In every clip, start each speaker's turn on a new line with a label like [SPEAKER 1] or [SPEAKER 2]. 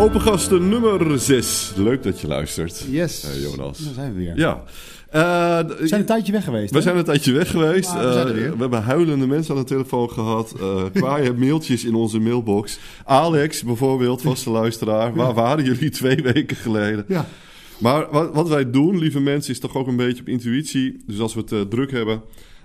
[SPEAKER 1] Open gasten nummer 6. Leuk dat je luistert.
[SPEAKER 2] Yes.
[SPEAKER 1] Eh, Jonas.
[SPEAKER 2] Daar zijn we weer.
[SPEAKER 1] Ja. Eh,
[SPEAKER 2] We zijn een tijdje weg geweest.
[SPEAKER 1] we
[SPEAKER 2] hè?
[SPEAKER 1] zijn een tijdje weg geweest.
[SPEAKER 2] We
[SPEAKER 1] Eh, we hebben huilende mensen aan de telefoon gehad. eh kwaaie mailtjes in onze mailbox. Alex bijvoorbeeld, vaste luisteraar. Waar waren jullie twee weken geleden?
[SPEAKER 2] Ja.
[SPEAKER 1] Maar wat, wat wij doen, lieve mensen, is toch ook een beetje op intuïtie. Dus als we het druk hebben,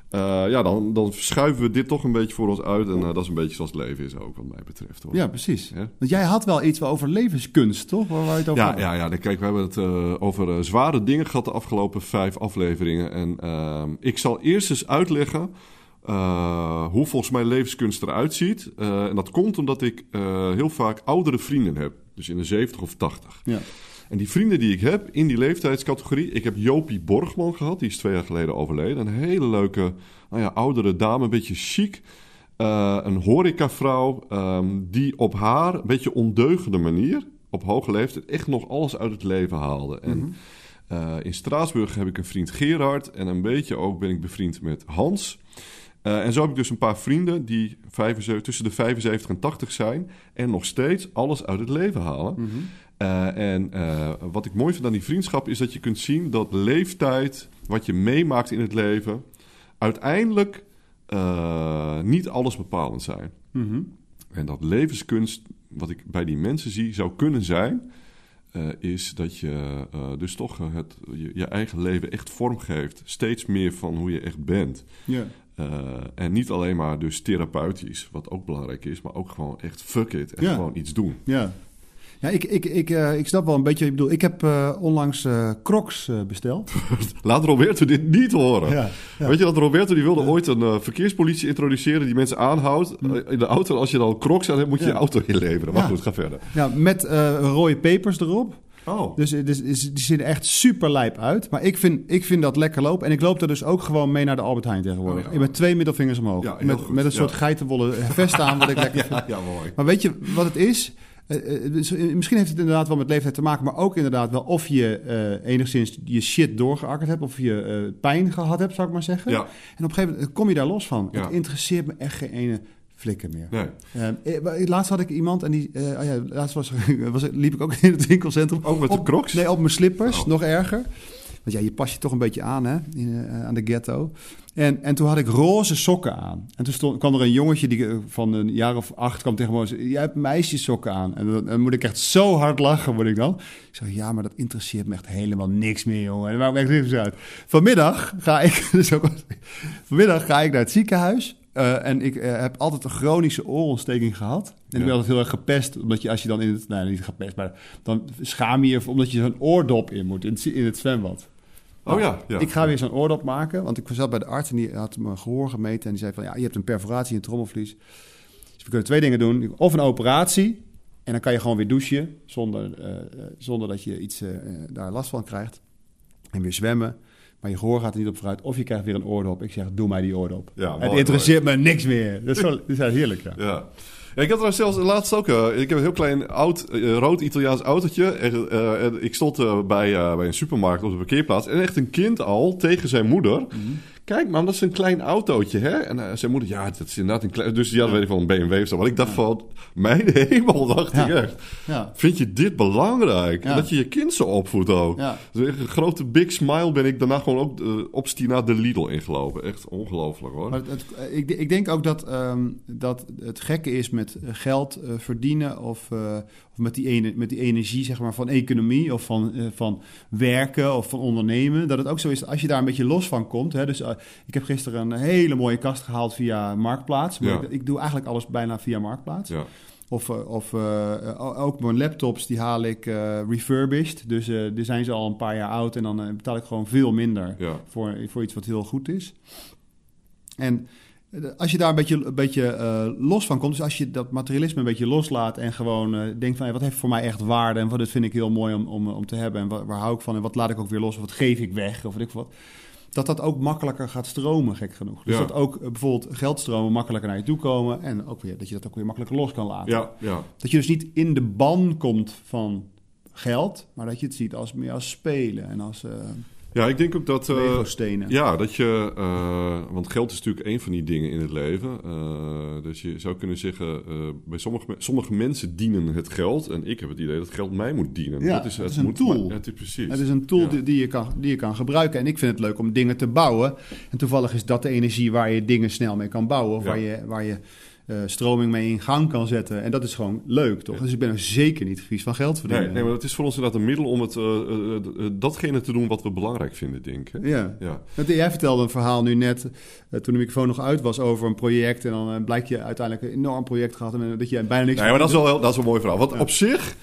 [SPEAKER 1] eh, ja, dan, dan schuiven we dit toch een beetje voor ons uit. En eh, dat is een beetje zoals het leven is ook, wat mij betreft. Hoor.
[SPEAKER 2] ja, precies.
[SPEAKER 1] Ja.
[SPEAKER 2] Want jij had wel iets over levenskunst, toch? Waar het over
[SPEAKER 1] Ja,
[SPEAKER 2] hadden.
[SPEAKER 1] ja, ja. dan Kijk, we hebben het eh, over zware dingen gehad de afgelopen vijf afleveringen. En ehm, ik zal eerst eens uitleggen hoe volgens mij levenskunst eruit ziet. En dat komt omdat ik heel vaak oudere vrienden heb. Dus in de 70 of 80.
[SPEAKER 2] Ja.
[SPEAKER 1] En die vrienden die ik heb in die leeftijdscategorie... Ik heb Jopie Borgman gehad, die is twee jaar geleden overleden. Een hele leuke, nou ja, oudere dame, een beetje chic. Eh, een horecavrouw ehm, die op haar, een beetje ondeugende manier... op hoge leeftijd echt nog alles uit het leven haalde. En eh, in Straatsburg heb ik een vriend Gerard... en een beetje ook ben ik bevriend met Hans... Eh, en zo heb ik dus een paar vrienden die 75, tussen de 75 en 80 zijn... en nog steeds alles uit het leven halen.
[SPEAKER 2] Mhm.
[SPEAKER 1] Eh, en eh, wat ik mooi vind aan die vriendschap is dat je kunt zien dat leeftijd, wat je meemaakt in het leven, uiteindelijk eh, niet alles bepalend zijn.
[SPEAKER 2] Mhm.
[SPEAKER 1] En dat levenskunst, wat ik bij die mensen zie, zou kunnen zijn, is dat je dus toch het, je, je eigen leven echt vormgeeft. Steeds meer van hoe je echt bent.
[SPEAKER 2] Ja.
[SPEAKER 1] En niet alleen maar dus therapeutisch, wat ook belangrijk is, maar ook gewoon echt fuck it en gewoon iets doen.
[SPEAKER 2] Ja. Ja, ik, ik, ik, eh, ik snap wel een beetje wat je bedoelt. Ik heb eh, onlangs eh, crocs besteld.
[SPEAKER 1] Laat Roberto dit niet horen.
[SPEAKER 2] Ja, ja.
[SPEAKER 1] Weet je dat Roberto die wilde ooit een verkeerspolitie introduceren die mensen aanhoudt eh, in de auto. Als je dan crocs aan hebt, moet je je auto inleveren. Maar goed, ga verder.
[SPEAKER 2] Ja, met rode pepers erop.
[SPEAKER 1] Oh.
[SPEAKER 2] Dus, dus, dus die zien er echt super lijp uit. Maar ik vind, ik vind dat lekker lopen. En ik loop er dus ook gewoon mee naar de Albert Heijn tegenwoordig.
[SPEAKER 1] Oh ja.
[SPEAKER 2] Ik met twee middelvingers omhoog.
[SPEAKER 1] Ja,
[SPEAKER 2] met, met een soort
[SPEAKER 1] Ja.
[SPEAKER 2] geitenwolle vest aan, wat ik lekker vind.
[SPEAKER 1] Ja, mooi.
[SPEAKER 2] Maar weet je wat het is? Eh, eh, dus, eh, misschien heeft het inderdaad wel met leeftijd te maken, maar ook inderdaad wel of je enigszins je shit doorgeakkerd hebt, of je pijn gehad hebt, zou ik maar zeggen.
[SPEAKER 1] Ja.
[SPEAKER 2] En op een gegeven moment kom je daar los van.
[SPEAKER 1] Ja.
[SPEAKER 2] Het interesseert me echt geen ene flikker meer.
[SPEAKER 1] Nee.
[SPEAKER 2] Laatst had ik iemand en die, oh ja, laatst was, was, liep ik ook in het winkelcentrum.
[SPEAKER 1] Ook met de
[SPEAKER 2] Op-
[SPEAKER 1] crocs?
[SPEAKER 2] Nee, op mijn slippers,
[SPEAKER 1] Oh.
[SPEAKER 2] nog erger. Want ja, je pas je toch een beetje aan, hè, in, eh, aan de ghetto. En, en toen had ik roze sokken aan. En toen stond, kwam er een jongetje die eh, van een jaar of acht kwam tegen me en zei... Jij hebt meisjessokken aan. En dan, dan moet ik echt zo hard lachen, word ik dan. Ik zeg, ja, maar dat interesseert me echt helemaal niks meer, jongen. Dat maakt me echt niks meer uit. Vanmiddag ga ik... dus ook, vanmiddag ga ik naar het ziekenhuis... Eh, en ik heb altijd een chronische oorontsteking gehad. En
[SPEAKER 1] Ja.
[SPEAKER 2] ik ben altijd heel erg gepest, omdat je als je dan in het... Nou, niet gepest, maar dan schaam je je... omdat je zo'n oordop in moet in het, in het zwembad.
[SPEAKER 1] Oh ja, ja.
[SPEAKER 2] Ik ga weer zo'n oordop maken, want ik zat bij de arts en die had mijn gehoor gemeten. En die zei van, ja, je hebt een perforatie in het trommelvlies. Dus we kunnen twee dingen doen. Of een operatie, en dan kan je gewoon weer douchen, zonder, eh, eh, zonder dat je iets, eh, daar last van krijgt. En weer zwemmen. Maar je gehoor gaat er niet op vooruit. Of je krijgt weer een oordop. Ik zeg, doe mij die oordop.
[SPEAKER 1] Ja,
[SPEAKER 2] het
[SPEAKER 1] mooi,
[SPEAKER 2] interesseert me niks meer. Dat is, wel, dat is heerlijk, ja.
[SPEAKER 1] Ja. Ik had er zelfs laatst ook. eh, ik heb een heel klein oud eh, rood Italiaans autootje. En, eh, ik stond bij, bij een supermarkt op de parkeerplaats. En echt een kind al tegen zijn moeder.
[SPEAKER 2] Mhm.
[SPEAKER 1] Kijk, man, dat is een klein autootje, hè? En eh, zijn moeder, ja, dat is inderdaad een klein. Dus die had weet ik van een BMW of zo. Maar ik dacht van, mijn hemel, dacht ik echt.
[SPEAKER 2] Ja,
[SPEAKER 1] Vind je dit belangrijk? Dat je je kind zo opvoedt ook. Dus echt een grote big smile ben ik daarna gewoon ook uh, op Stina de Lidl ingelopen. Echt ongelooflijk hoor.
[SPEAKER 2] Maar het, het- ik, ik denk ook dat, ehm, dat het gekke is met geld eh, verdienen of, eh, of met, die ene, met die energie zeg maar, van economie of van, eh, van werken of van ondernemen. Dat het ook zo is als je daar een beetje los van komt. Hè, dus eh, ik heb gisteren een hele mooie kast gehaald via Marktplaats. Maar
[SPEAKER 1] Ja.
[SPEAKER 2] ik, ik doe eigenlijk alles bijna via Marktplaats.
[SPEAKER 1] Ja.
[SPEAKER 2] Of, eh, of eh, ook mijn laptops, die haal ik eh, refurbished. Dus eh die zijn ze al een paar jaar oud en dan betaal ik gewoon veel minder
[SPEAKER 1] Ja.
[SPEAKER 2] voor, voor iets wat heel goed is. En als je daar een beetje, een beetje los van komt, dus als je dat materialisme een beetje loslaat en gewoon denkt van hey, wat heeft voor mij echt waarde en wat dit vind ik heel mooi om, om, om te hebben en waar, waar hou ik van en wat laat ik ook weer los of wat geef ik weg of weet ik wat. Dat dat ook makkelijker gaat stromen, gek genoeg. Dus
[SPEAKER 1] Ja.
[SPEAKER 2] dat ook eh, bijvoorbeeld geldstromen makkelijker naar je toe komen en ook weer, dat je dat ook weer makkelijker los kan laten.
[SPEAKER 1] Ja, ja.
[SPEAKER 2] Dat je dus niet in de ban komt van geld, maar dat je het ziet als meer als spelen en als. eh,
[SPEAKER 1] Ja, ik denk ook dat...
[SPEAKER 2] Lego-stenen.
[SPEAKER 1] Ja, dat je. eh, want geld is natuurlijk een van die dingen in het leven. Eh, dus je zou kunnen zeggen. bij sommige, sommige mensen dienen het geld. En ik heb het idee dat geld mij moet dienen.
[SPEAKER 2] Ja,
[SPEAKER 1] dat is,
[SPEAKER 2] het is een
[SPEAKER 1] moet
[SPEAKER 2] tool.
[SPEAKER 1] ja, het is precies.
[SPEAKER 2] Het is een tool
[SPEAKER 1] Ja.
[SPEAKER 2] die, die, je kan, die je kan gebruiken. En ik vind het leuk om dingen te bouwen. En toevallig is dat de energie waar je dingen snel mee kan bouwen. Of
[SPEAKER 1] Ja.
[SPEAKER 2] waar je, waar je eh, stroming mee in gang kan zetten. En dat is gewoon leuk, toch? Dus ik ben er zeker niet vies van geld verdienen.
[SPEAKER 1] Nee, nee, maar het is voor ons inderdaad een middel om het, eh, eh, datgene te doen wat we belangrijk vinden, denk ik.
[SPEAKER 2] Ja.
[SPEAKER 1] Ja.
[SPEAKER 2] Want Jij vertelde een verhaal nu net, toen de microfoon nog uit was, over een project. En dan blijkt je uiteindelijk een enorm project gehad en dat je bijna niks...
[SPEAKER 1] Nee, maar dat is wel, dat is wel een mooi verhaal. Want
[SPEAKER 2] Ja.
[SPEAKER 1] op zich...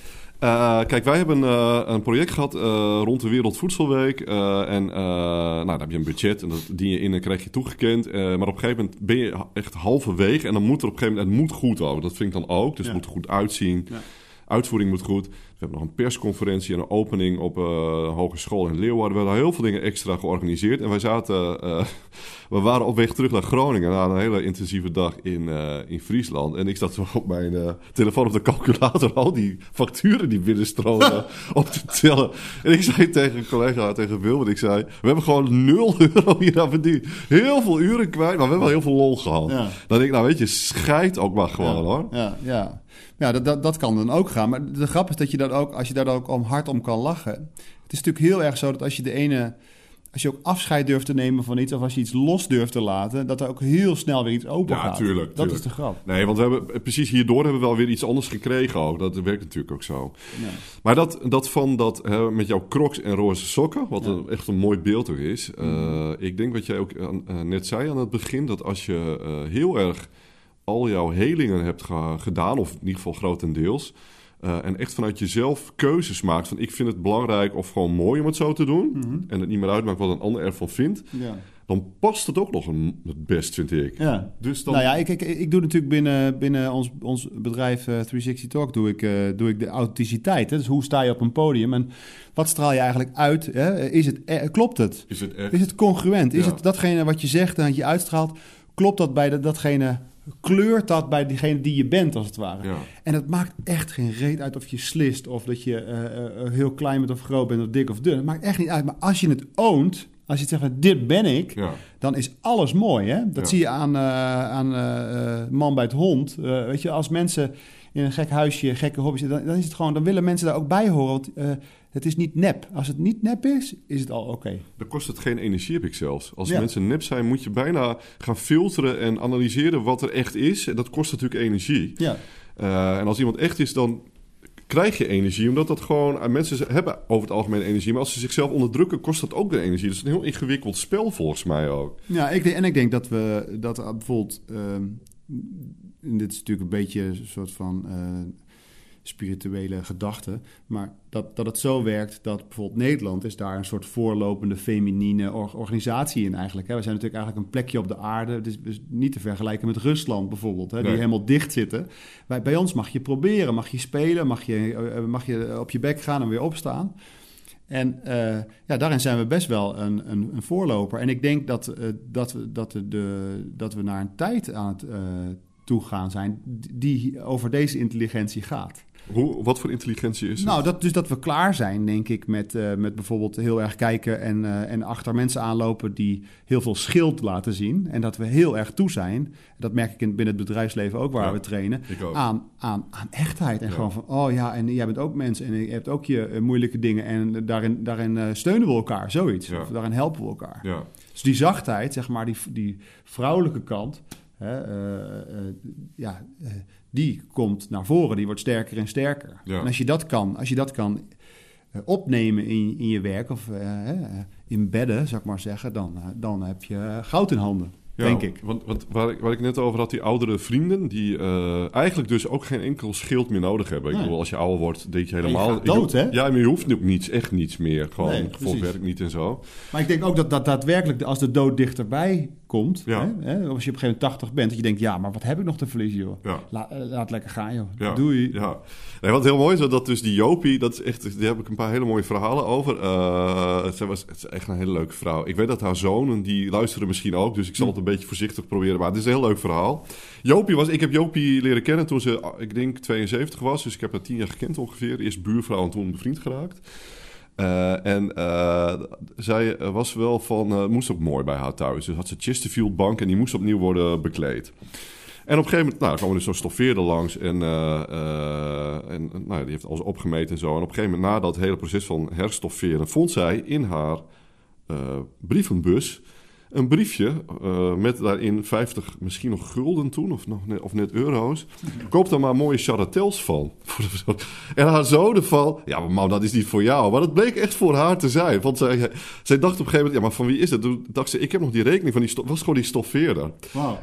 [SPEAKER 1] eh, kijk, wij hebben eh, een project gehad eh, rond de Wereldvoedselweek. eh, en eh, nou, dan heb je een budget en dat dien je in en krijg je toegekend. Eh, maar op een gegeven moment ben je echt halverwege. En dan moet er op een gegeven moment... Het moet goed ook. Dat vind ik dan ook. Dus
[SPEAKER 2] Ja.
[SPEAKER 1] het moet er goed uitzien.
[SPEAKER 2] Ja.
[SPEAKER 1] Uitvoering moet goed. We hebben nog een persconferentie en een opening op eh, een hogeschool in Leeuwarden. We hebben heel veel dingen extra georganiseerd. En wij zaten... eh, we waren op weg terug naar Groningen na een hele intensieve dag in, eh, in Friesland. En ik zat op mijn eh, telefoon op de calculator al die facturen die binnenstromen op te tellen. En ik zei tegen een collega, tegen Wilbert, ik zei... We hebben gewoon 0 euro hier aan verdiend. Heel veel uren kwijt, maar we hebben wel heel veel lol gehad.
[SPEAKER 2] Ja.
[SPEAKER 1] Dan denk ik, nou weet je, scheid ook maar gewoon
[SPEAKER 2] ja,
[SPEAKER 1] hoor.
[SPEAKER 2] Ja, ja. Ja dat, dat, dat kan dan ook gaan. Maar de grap is dat je dat ook, als je daar dan ook om hard om kan lachen. Het is natuurlijk heel erg zo dat als je de ene... Als je ook afscheid durft te nemen van iets... of als je iets los durft te laten... dat er ook heel snel weer iets open
[SPEAKER 1] Ja,
[SPEAKER 2] gaat.
[SPEAKER 1] tuurlijk,
[SPEAKER 2] Dat
[SPEAKER 1] tuurlijk.
[SPEAKER 2] is de grap.
[SPEAKER 1] Nee, want we hebben precies hierdoor hebben we wel weer iets anders gekregen ook. Dat werkt natuurlijk ook zo.
[SPEAKER 2] Ja.
[SPEAKER 1] Maar dat, dat van dat hè, met jouw crocs en roze sokken, wat een, echt een mooi beeld ook is. eh, ik denk wat jij ook eh, net zei aan het begin, dat als je eh, heel erg al jouw helingen hebt ge- gedaan, of in ieder geval grotendeels, eh, en echt vanuit jezelf keuzes maakt van ik vind het belangrijk of gewoon mooi om het zo te doen,
[SPEAKER 2] Mhm.
[SPEAKER 1] en het niet meer uitmaakt wat een ander ervan vindt,
[SPEAKER 2] Ja.
[SPEAKER 1] dan past het ook nog een, het best, vind ik.
[SPEAKER 2] ja.
[SPEAKER 1] Dus dan,
[SPEAKER 2] Nou ja, ik, ik, ik doe natuurlijk binnen, binnen ons, ons bedrijf eh, 360 Talk doe ik, eh, doe ik de authenticiteit. Hè? Dus hoe sta je op een podium en wat straal je eigenlijk uit? Hè? Is het, eh, klopt het?
[SPEAKER 1] is het echt...
[SPEAKER 2] Is het congruent? Is het datgene wat je zegt en dat je uitstraalt? Klopt dat bij de, datgene? Kleurt dat bij diegene die je bent, als het ware?
[SPEAKER 1] Ja.
[SPEAKER 2] En het maakt echt geen reet uit of je slist of dat je eh, eh, heel klein bent of groot bent of dik of dun. Het maakt echt niet uit. Maar als je het oont, als je het zegt, van, dit ben ik,
[SPEAKER 1] Ja.
[SPEAKER 2] dan is alles mooi. Hè? Dat
[SPEAKER 1] Ja.
[SPEAKER 2] zie je aan, eh, aan eh, eh, Man bij het Hond. Eh, weet je, als mensen in een gek huisje, gekke hobby's, dan, dan is het gewoon, dan willen mensen daar ook bij horen. Want eh, het is niet nep. Als het niet nep is, is het al oké.
[SPEAKER 1] Dan kost het geen energie, heb ik zelfs. Als
[SPEAKER 2] Ja.
[SPEAKER 1] mensen nep zijn, moet je bijna gaan filteren en analyseren wat er echt is. En dat kost natuurlijk energie.
[SPEAKER 2] Ja.
[SPEAKER 1] Eh, en als iemand echt is, dan krijg je energie. Omdat dat gewoon... eh, Mensen hebben over het algemeen energie. Maar als ze zichzelf onderdrukken, kost dat ook weer energie. Dus het is een heel ingewikkeld spel volgens mij ook.
[SPEAKER 2] Ja, ik denk, en ik denk dat we dat bijvoorbeeld. ehm, dit is natuurlijk een beetje een soort van eh, spirituele gedachte. Maar dat, dat het zo werkt dat bijvoorbeeld Nederland is daar een soort voorlopende feminine or- organisatie in eigenlijk. Hè. We zijn natuurlijk eigenlijk een plekje op de aarde. Het is dus niet te vergelijken met Rusland bijvoorbeeld, hè, die
[SPEAKER 1] Nee.
[SPEAKER 2] helemaal dicht zitten. Bij, bij ons mag je proberen, mag je spelen, mag je, eh, mag je op je bek gaan en weer opstaan. En eh, ja, daarin zijn we best wel een, een, een voorloper. En ik denk dat, eh, dat, we, dat, de, dat we naar een tijd aan het eh toe gaan zijn die over deze intelligentie gaat.
[SPEAKER 1] Hoe, wat voor intelligentie is het?
[SPEAKER 2] Nou, dat, dus dat we klaar zijn, denk ik, met, eh, met bijvoorbeeld heel erg kijken en, eh, en achter mensen aanlopen die heel veel schild laten zien. En dat we heel erg toe zijn, dat merk ik in, binnen het bedrijfsleven ook waar
[SPEAKER 1] Ja,
[SPEAKER 2] we trainen, aan, aan, aan echtheid. En
[SPEAKER 1] Ja.
[SPEAKER 2] gewoon van, oh ja, en jij bent ook mens en je hebt ook je eh, moeilijke dingen. En daarin, daarin steunen we elkaar, zoiets.
[SPEAKER 1] Ja.
[SPEAKER 2] Of daarin helpen we elkaar.
[SPEAKER 1] Ja.
[SPEAKER 2] Dus die zachtheid, zeg maar, die, die vrouwelijke kant, hè, eh, eh, ja, eh, die komt naar voren, die wordt sterker en sterker.
[SPEAKER 1] Ja.
[SPEAKER 2] En als je dat kan, als je dat kan opnemen in, in je werk of hè, embedden, zou ik maar zeggen, dan, dan heb je goud in handen,
[SPEAKER 1] Ja,
[SPEAKER 2] denk ik.
[SPEAKER 1] Want, want waar, ik, waar ik net over had, die oudere vrienden, die eigenlijk dus ook geen enkel schild meer nodig hebben. Ik bedoel, als je ouder wordt, denk je
[SPEAKER 2] je
[SPEAKER 1] helemaal...
[SPEAKER 2] gaat dood,
[SPEAKER 1] je-
[SPEAKER 2] hè?
[SPEAKER 1] Ja, maar je hoeft ook niets, echt niets meer. Gewoon,
[SPEAKER 2] Nee, precies.
[SPEAKER 1] werkt niet en zo.
[SPEAKER 2] Maar ik denk ook dat, dat daadwerkelijk, als de dood dichterbij komt,
[SPEAKER 1] Ja.
[SPEAKER 2] hè, als je op een gegeven moment 80 bent, dat je denkt, ja, maar wat heb ik nog te verliezen, joh?
[SPEAKER 1] Ja.
[SPEAKER 2] La- eh, laat lekker gaan, joh.
[SPEAKER 1] Ja,
[SPEAKER 2] Doei.
[SPEAKER 1] Ja. Nee, wat heel mooi is, dat dus die Jopie, dat is echt, daar heb ik een paar hele mooie verhalen over. Eh, ze was het is echt een hele leuke vrouw. Ik weet dat haar zonen, die luisteren misschien ook, dus ik zal het een beetje voorzichtig proberen. Maar het is een heel leuk verhaal. Jopie was, ik heb Jopie leren kennen toen ze, ik denk, 72 was. Dus ik heb haar tien jaar gekend ongeveer. Eerst buurvrouw en toen bevriend geraakt. Eh, en eh, zij was wel van, eh, moest ook mooi bij haar thuis. Dus had ze Chesterfield bank en die moest opnieuw worden bekleed. En op een gegeven moment, nou, kwam er dus zo'n stoffeerder langs en, en nou, die heeft alles opgemeten en zo. En op een gegeven moment, na dat hele proces van herstofferen, vond zij in haar brievenbus een briefje eh, met daarin 50, misschien nog gulden toen, of, nog net, of net euro's. Koop daar maar mooie charretels van. en haar zoon ervan, ja, maar mam, dat is niet voor jou. Maar dat bleek echt voor haar te zijn. Want zij, zij dacht op een gegeven moment, ja, maar van wie is het? Toen dacht ze, ik heb nog die rekening van die, was gewoon die stoffeerder.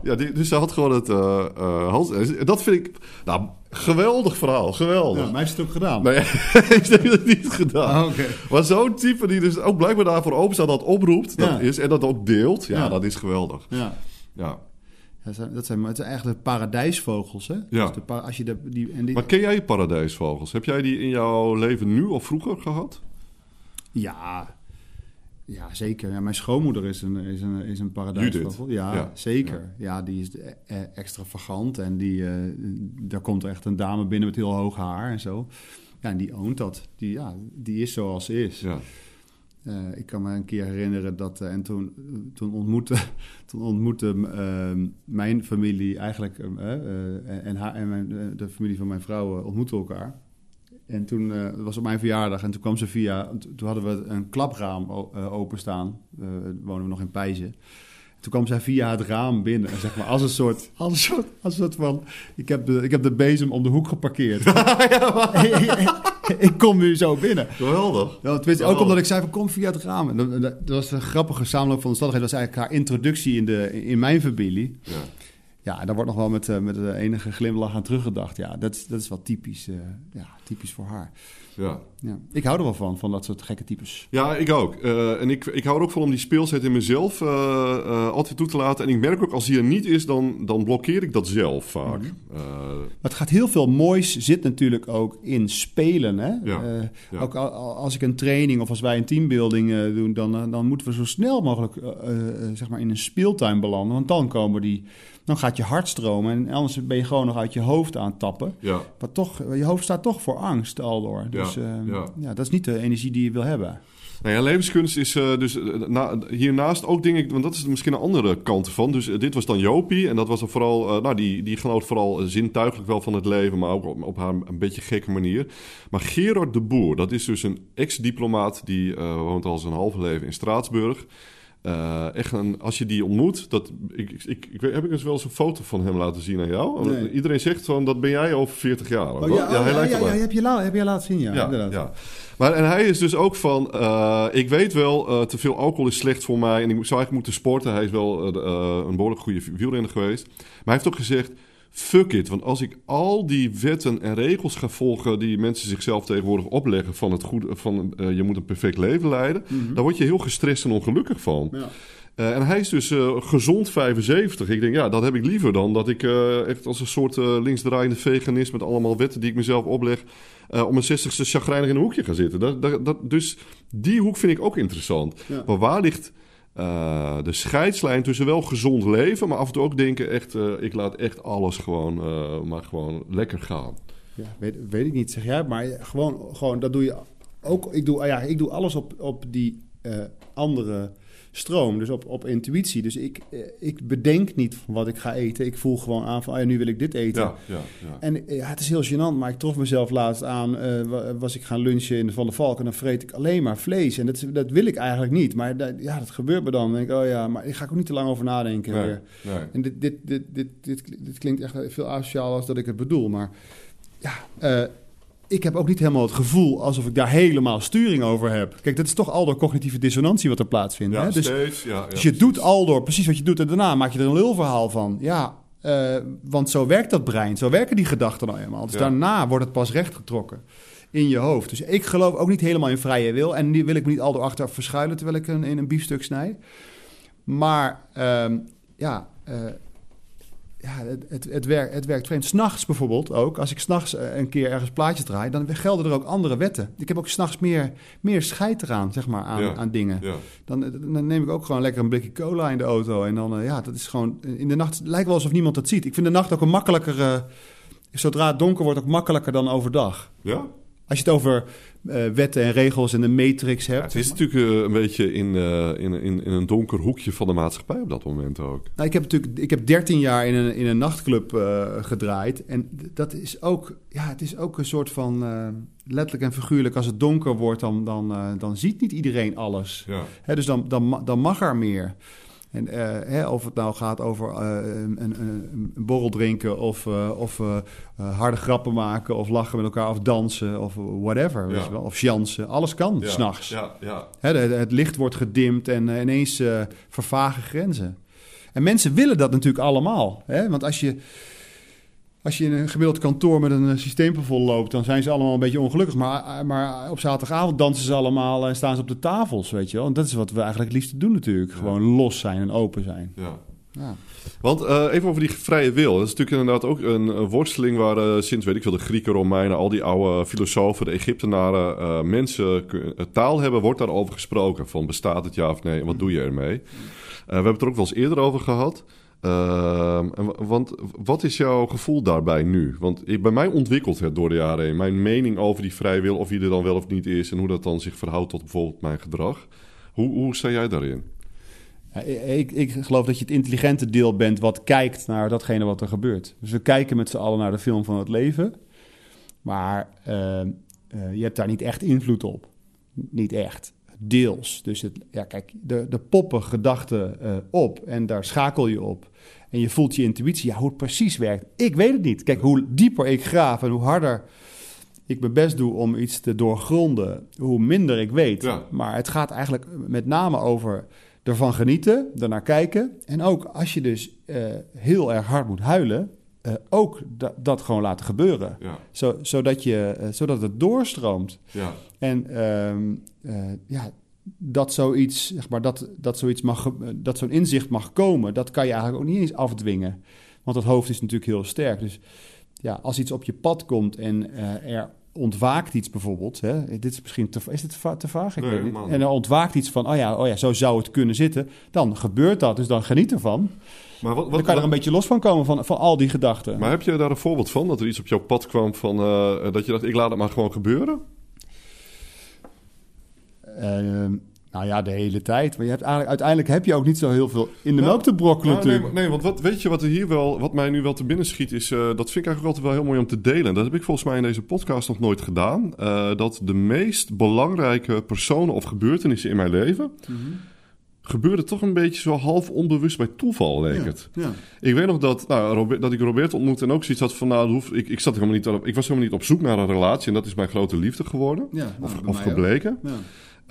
[SPEAKER 1] Ja, die, dus ze had gewoon het eh eh, Dat vind ik, nou, geweldig verhaal, geweldig.
[SPEAKER 2] Ja, mij is het ook gedaan.
[SPEAKER 1] Nee, ik heb het niet gedaan.
[SPEAKER 2] Ah, oké.
[SPEAKER 1] Maar zo'n type die dus ook blijkbaar daarvoor open staat, dat oproept, dat is, en dat ook deelt, ja,
[SPEAKER 2] Ja.
[SPEAKER 1] dat is geweldig.
[SPEAKER 2] Ja.
[SPEAKER 1] Ja.
[SPEAKER 2] Dat zijn, dat zijn, het zijn eigenlijk de paradijsvogels, hè?
[SPEAKER 1] Ja.
[SPEAKER 2] Dus de als je de, die, en die,
[SPEAKER 1] Maar ken jij paradijsvogels? Heb jij die in jouw leven nu of vroeger gehad?
[SPEAKER 2] Ja, ja zeker. Ja, mijn schoonmoeder is een, is een, is een paradijsvogel. Ja,
[SPEAKER 1] Ja.
[SPEAKER 2] zeker. Ja. die is eh, eh, extravagant en die, eh, daar komt echt een dame binnen met heel hoog haar en zo. Ja, en die oont dat. Die, ja, die is zoals ze is.
[SPEAKER 1] Ja.
[SPEAKER 2] Eh, ik kan me een keer herinneren dat... eh, en toen, toen ontmoette, toen ontmoette eh, mijn familie eigenlijk... eh, eh, en, haar, en mijn, de familie van mijn vrouw ontmoetten elkaar. En toen het was op mijn verjaardag en toen kwam ze via... Toen hadden we een klapraam openstaan. Wonen we nog in Pijzen. Toen kwam zij via het raam binnen. En zeg maar als een soort, als een soort, als een soort van... Ik heb, de, ik heb de bezem om de hoek geparkeerd. ik kom nu zo binnen.
[SPEAKER 1] Geweldig.
[SPEAKER 2] Ja, tenminste, ook omdat ik zei van kom via het raam. En dat, dat, dat was een grappige samenloop van omstandigheden. Dat was eigenlijk haar introductie in, de, in mijn familie.
[SPEAKER 1] Ja.
[SPEAKER 2] Ja, en daar wordt nog wel met, eh, met de enige glimlach aan teruggedacht. Ja, dat, is- dat is wel typisch, eh, ja, typisch voor haar.
[SPEAKER 1] Ja.
[SPEAKER 2] Ja. Ik hou er wel van, van dat soort gekke types.
[SPEAKER 1] Ja, ik ook. Eh, en ik, ik hou er ook van om die speelsheid in mezelf eh, eh, altijd toe te laten. En ik merk ook, als die er niet is, dan, dan blokkeer ik dat zelf vaak. Eh,
[SPEAKER 2] Maar het gaat heel veel moois zit natuurlijk ook in spelen. Hè?
[SPEAKER 1] Ja,
[SPEAKER 2] Eh,
[SPEAKER 1] ja.
[SPEAKER 2] Ook al- al- als ik een training of als wij een teambuilding eh, doen, dan, eh, dan moeten we zo snel mogelijk eh, eh, eh, zeg maar in een speeltuin belanden. Want dan komen die, dan gaat je hart stromen en anders ben je gewoon nog uit je hoofd aan het tappen.
[SPEAKER 1] ja.
[SPEAKER 2] Maar toch, je hoofd staat toch voor angst aldoor. Dus
[SPEAKER 1] Ja,
[SPEAKER 2] eh,
[SPEAKER 1] ja.
[SPEAKER 2] ja, dat is niet de energie die je wil hebben.
[SPEAKER 1] Nou ja, levenskunst is eh, dus eh, na, hiernaast ook dingen, want dat is misschien een andere kant ervan. Dus eh, dit was dan Jopie en dat was dan vooral, nou die, die genoot vooral zintuigelijk wel van het leven, maar ook op, op haar een beetje gekke manier. Maar Gerard de Boer, dat is dus een ex-diplomaat die woont al zijn halve leven in Straatsburg. Eh, echt een, als je die ontmoet, dat, ik, ik, ik, heb ik eens wel eens een foto van hem laten zien aan jou?
[SPEAKER 2] Nee.
[SPEAKER 1] Iedereen zegt van, dat ben jij over 40 jaar.
[SPEAKER 2] Oh,
[SPEAKER 1] hoor. hij lijkt er wel.
[SPEAKER 2] heb, je la- heb je laten zien, ja.
[SPEAKER 1] Ja,
[SPEAKER 2] inderdaad.
[SPEAKER 1] ja. Maar en hij is dus ook van, eh, ik weet wel, eh, te veel alcohol is slecht voor mij en ik zou eigenlijk moeten sporten. Hij is wel een behoorlijk goede wielrenner geweest. Maar hij heeft ook gezegd, fuck it. Want als ik al die wetten en regels ga volgen die mensen zichzelf tegenwoordig opleggen van het goede, van eh, je moet een perfect leven leiden, dan word je heel gestrest en ongelukkig van.
[SPEAKER 2] Ja.
[SPEAKER 1] Eh, en hij is dus eh, gezond 75. Ik denk, ja, dat heb ik liever dan dat ik echt als een soort linksdraaiende veganist met allemaal wetten die ik mezelf opleg, om mijn 60ste chagrijnig in een hoekje ga zitten. Dat, dat, dat, dus die hoek vind ik ook interessant.
[SPEAKER 2] Ja.
[SPEAKER 1] Maar waar ligt eh, de scheidslijn tussen wel gezond leven, maar af en toe ook denken, echt, eh, ik laat echt alles gewoon, eh, maar gewoon lekker gaan.
[SPEAKER 2] Ja, weet, weet ik niet, zeg jij. Maar gewoon, gewoon dat doe je ook. Ik doe, ja, ik doe alles op, op die andere stroom, dus op, op intuïtie. Dus ik, eh, ik bedenk niet wat ik ga eten. Ik voel gewoon aan van, oh ja, nu wil ik dit eten.
[SPEAKER 1] Ja, ja, ja.
[SPEAKER 2] En eh, ja, het is heel gênant, maar ik trof mezelf laatst aan. eh, wa- was ik gaan lunchen in de Van der Valk en dan vreet ik alleen maar vlees. En dat, dat wil ik eigenlijk niet. Maar dat, ja, dat gebeurt me dan. Dan denk ik, oh ja, maar ik ga ik ook niet te lang over nadenken.
[SPEAKER 1] Nee,
[SPEAKER 2] weer.
[SPEAKER 1] nee.
[SPEAKER 2] En dit, dit, dit, dit, dit, dit klinkt echt veel asociaal als dat ik het bedoel. Maar ja, ik heb ook niet helemaal het gevoel alsof ik daar helemaal sturing over heb. Kijk, dat is toch al door cognitieve dissonantie wat er plaatsvindt.
[SPEAKER 1] Ja,
[SPEAKER 2] hè? Dus,
[SPEAKER 1] steeds. Ja, ja.
[SPEAKER 2] dus je doet al door precies wat je doet en daarna maak je er een lulverhaal van. Ja, eh, want zo werkt dat brein, zo werken die gedachten nou eenmaal. Dus daarna wordt het pas rechtgetrokken in je hoofd. Dus ik geloof ook niet helemaal in vrije wil. En die wil ik me niet al door achter verschuilen terwijl ik een, in een biefstuk snij. Maar ehm, ja, eh, ja het, het, het, werkt, het werkt vreemd. S'nachts bijvoorbeeld ook. Als ik s'nachts eh, een keer ergens plaatjes draai, dan gelden er ook andere wetten. Ik heb ook s'nachts meer, meer scheid eraan, zeg maar, aan,
[SPEAKER 1] Ja.
[SPEAKER 2] aan dingen.
[SPEAKER 1] Ja.
[SPEAKER 2] Dan, dan neem ik ook gewoon lekker een blikje cola in de auto. En dan, eh, ja, dat is gewoon... In de nacht lijkt wel alsof niemand dat ziet. Ik vind de nacht ook een makkelijker... eh, zodra het donker wordt, ook makkelijker dan overdag.
[SPEAKER 1] ja?
[SPEAKER 2] Als je het over eh, wetten en regels en de matrix hebt.
[SPEAKER 1] Ja, het is natuurlijk eh, een beetje in, eh, in, in, in een donker hoekje van de maatschappij op dat moment ook.
[SPEAKER 2] Nou, ik heb natuurlijk ik heb 13 jaar in een, in een nachtclub gedraaid. En dat is ook, ja, het is ook een soort van letterlijk en figuurlijk. Als het donker wordt, dan, dan, dan ziet niet iedereen alles.
[SPEAKER 1] Ja.
[SPEAKER 2] Hè, dus dan, dan, dan mag er meer. En eh, hè, of het nou gaat over eh, een, een, een borrel drinken of, eh, of harde grappen maken of lachen met elkaar of dansen of whatever. Weet
[SPEAKER 1] Ja.
[SPEAKER 2] je wel, of jansen. Alles kan,
[SPEAKER 1] Ja,
[SPEAKER 2] s'nachts.
[SPEAKER 1] Ja, ja.
[SPEAKER 2] Hè, het licht wordt gedimd en ineens vervagen grenzen. En mensen willen dat natuurlijk allemaal. Hè? Want als je, als je in een gemiddeld kantoor met een eh, systeemplafond loopt, dan zijn ze allemaal een beetje ongelukkig. Maar, eh, maar op zaterdagavond dansen ze allemaal en staan ze op de tafels, weet je wel. En dat is wat we eigenlijk het liefst doen natuurlijk.
[SPEAKER 1] Ja.
[SPEAKER 2] Gewoon los zijn en open zijn.
[SPEAKER 1] ja.
[SPEAKER 2] Ja.
[SPEAKER 1] Want eh, even over die vrije wil. Dat is natuurlijk inderdaad ook een, worsteling waar eh, sinds, weet ik veel, de Grieken, Romeinen, al die oude filosofen, de Egyptenaren, eh, mensen eh, taal hebben, wordt daarover gesproken. Van bestaat het ja of nee en wat doe je ermee? Eh, we hebben het er ook wel eens eerder over gehad. Ehm, want wat is jouw gevoel daarbij nu? Want bij mij ontwikkelt het door de jaren heen. Mijn mening over die vrije wil, of die er dan wel of niet is... en hoe dat dan zich verhoudt tot bijvoorbeeld mijn gedrag. Hoe, hoe sta jij daarin?
[SPEAKER 2] Ik, ik geloof dat je het intelligente deel bent wat kijkt naar datgene wat er gebeurt. Dus we kijken met z'n allen naar de film van het leven. Maar eh, eh, je hebt daar niet echt invloed op. Niet echt. Deels. Dus het, ja, kijk, de, de poppen gedachten eh, op en daar schakel je op. En je voelt je intuïtie. Ja, hoe het precies werkt, ik weet het niet. Kijk, hoe dieper ik graaf en hoe harder ik mijn best doe om iets te doorgronden, hoe minder ik weet.
[SPEAKER 1] Ja.
[SPEAKER 2] Maar het gaat eigenlijk met name over ervan genieten, ernaar kijken. En ook als je dus eh, heel erg hard moet huilen, eh, ook da- dat gewoon laten gebeuren.
[SPEAKER 1] Ja,
[SPEAKER 2] Zo, zodat, je, eh, zodat het doorstroomt.
[SPEAKER 1] ja,
[SPEAKER 2] En ehm, eh, ja, dat zoiets, zeg maar, dat, dat, zoiets mag, dat zo'n inzicht mag komen, dat kan je eigenlijk ook niet eens afdwingen. Want het hoofd is natuurlijk heel sterk. Dus ja, als iets op je pad komt en er ontwaakt iets bijvoorbeeld. Hè, dit is misschien te, is dit te, va- te vaag? Ik
[SPEAKER 1] Nee,
[SPEAKER 2] weet niet. En er ontwaakt iets van, oh ja, oh ja, zo zou het kunnen zitten. Dan gebeurt dat, dus dan geniet ervan.
[SPEAKER 1] Maar, wat,
[SPEAKER 2] dan kan je er een beetje los van komen van, van al die gedachten.
[SPEAKER 1] maar heb je daar een voorbeeld van? Dat er iets op jouw pad kwam van... eh, dat je dacht, ik laat het maar gewoon gebeuren?
[SPEAKER 2] Ehm, nou ja, de hele tijd. Maar je hebt eigenlijk, uiteindelijk heb je ook niet zo heel veel in de
[SPEAKER 1] Nou,
[SPEAKER 2] melk te brokkelen
[SPEAKER 1] Nou, nee,
[SPEAKER 2] natuurlijk.
[SPEAKER 1] maar- nee, want wat, weet je wat er hier wel, wat mij nu wel te binnen schiet, is, eh, dat vind ik eigenlijk altijd wel heel mooi om te delen. Dat heb ik volgens mij in deze podcast nog nooit gedaan. Eh, dat de meest belangrijke personen of gebeurtenissen in mijn leven
[SPEAKER 2] Mhm.
[SPEAKER 1] gebeurden toch een beetje zo half onbewust bij toeval, leek het.
[SPEAKER 2] Ja.
[SPEAKER 1] Ik weet nog dat, nou, Robert, dat ik Robert ontmoette en ook zoiets had van, nou, dat hoeft- ik, ik, zat helemaal niet, op- ik was helemaal niet op zoek naar een relatie en dat is mijn grote liefde geworden.
[SPEAKER 2] Ja,
[SPEAKER 1] Of,
[SPEAKER 2] nou,
[SPEAKER 1] of gebleken.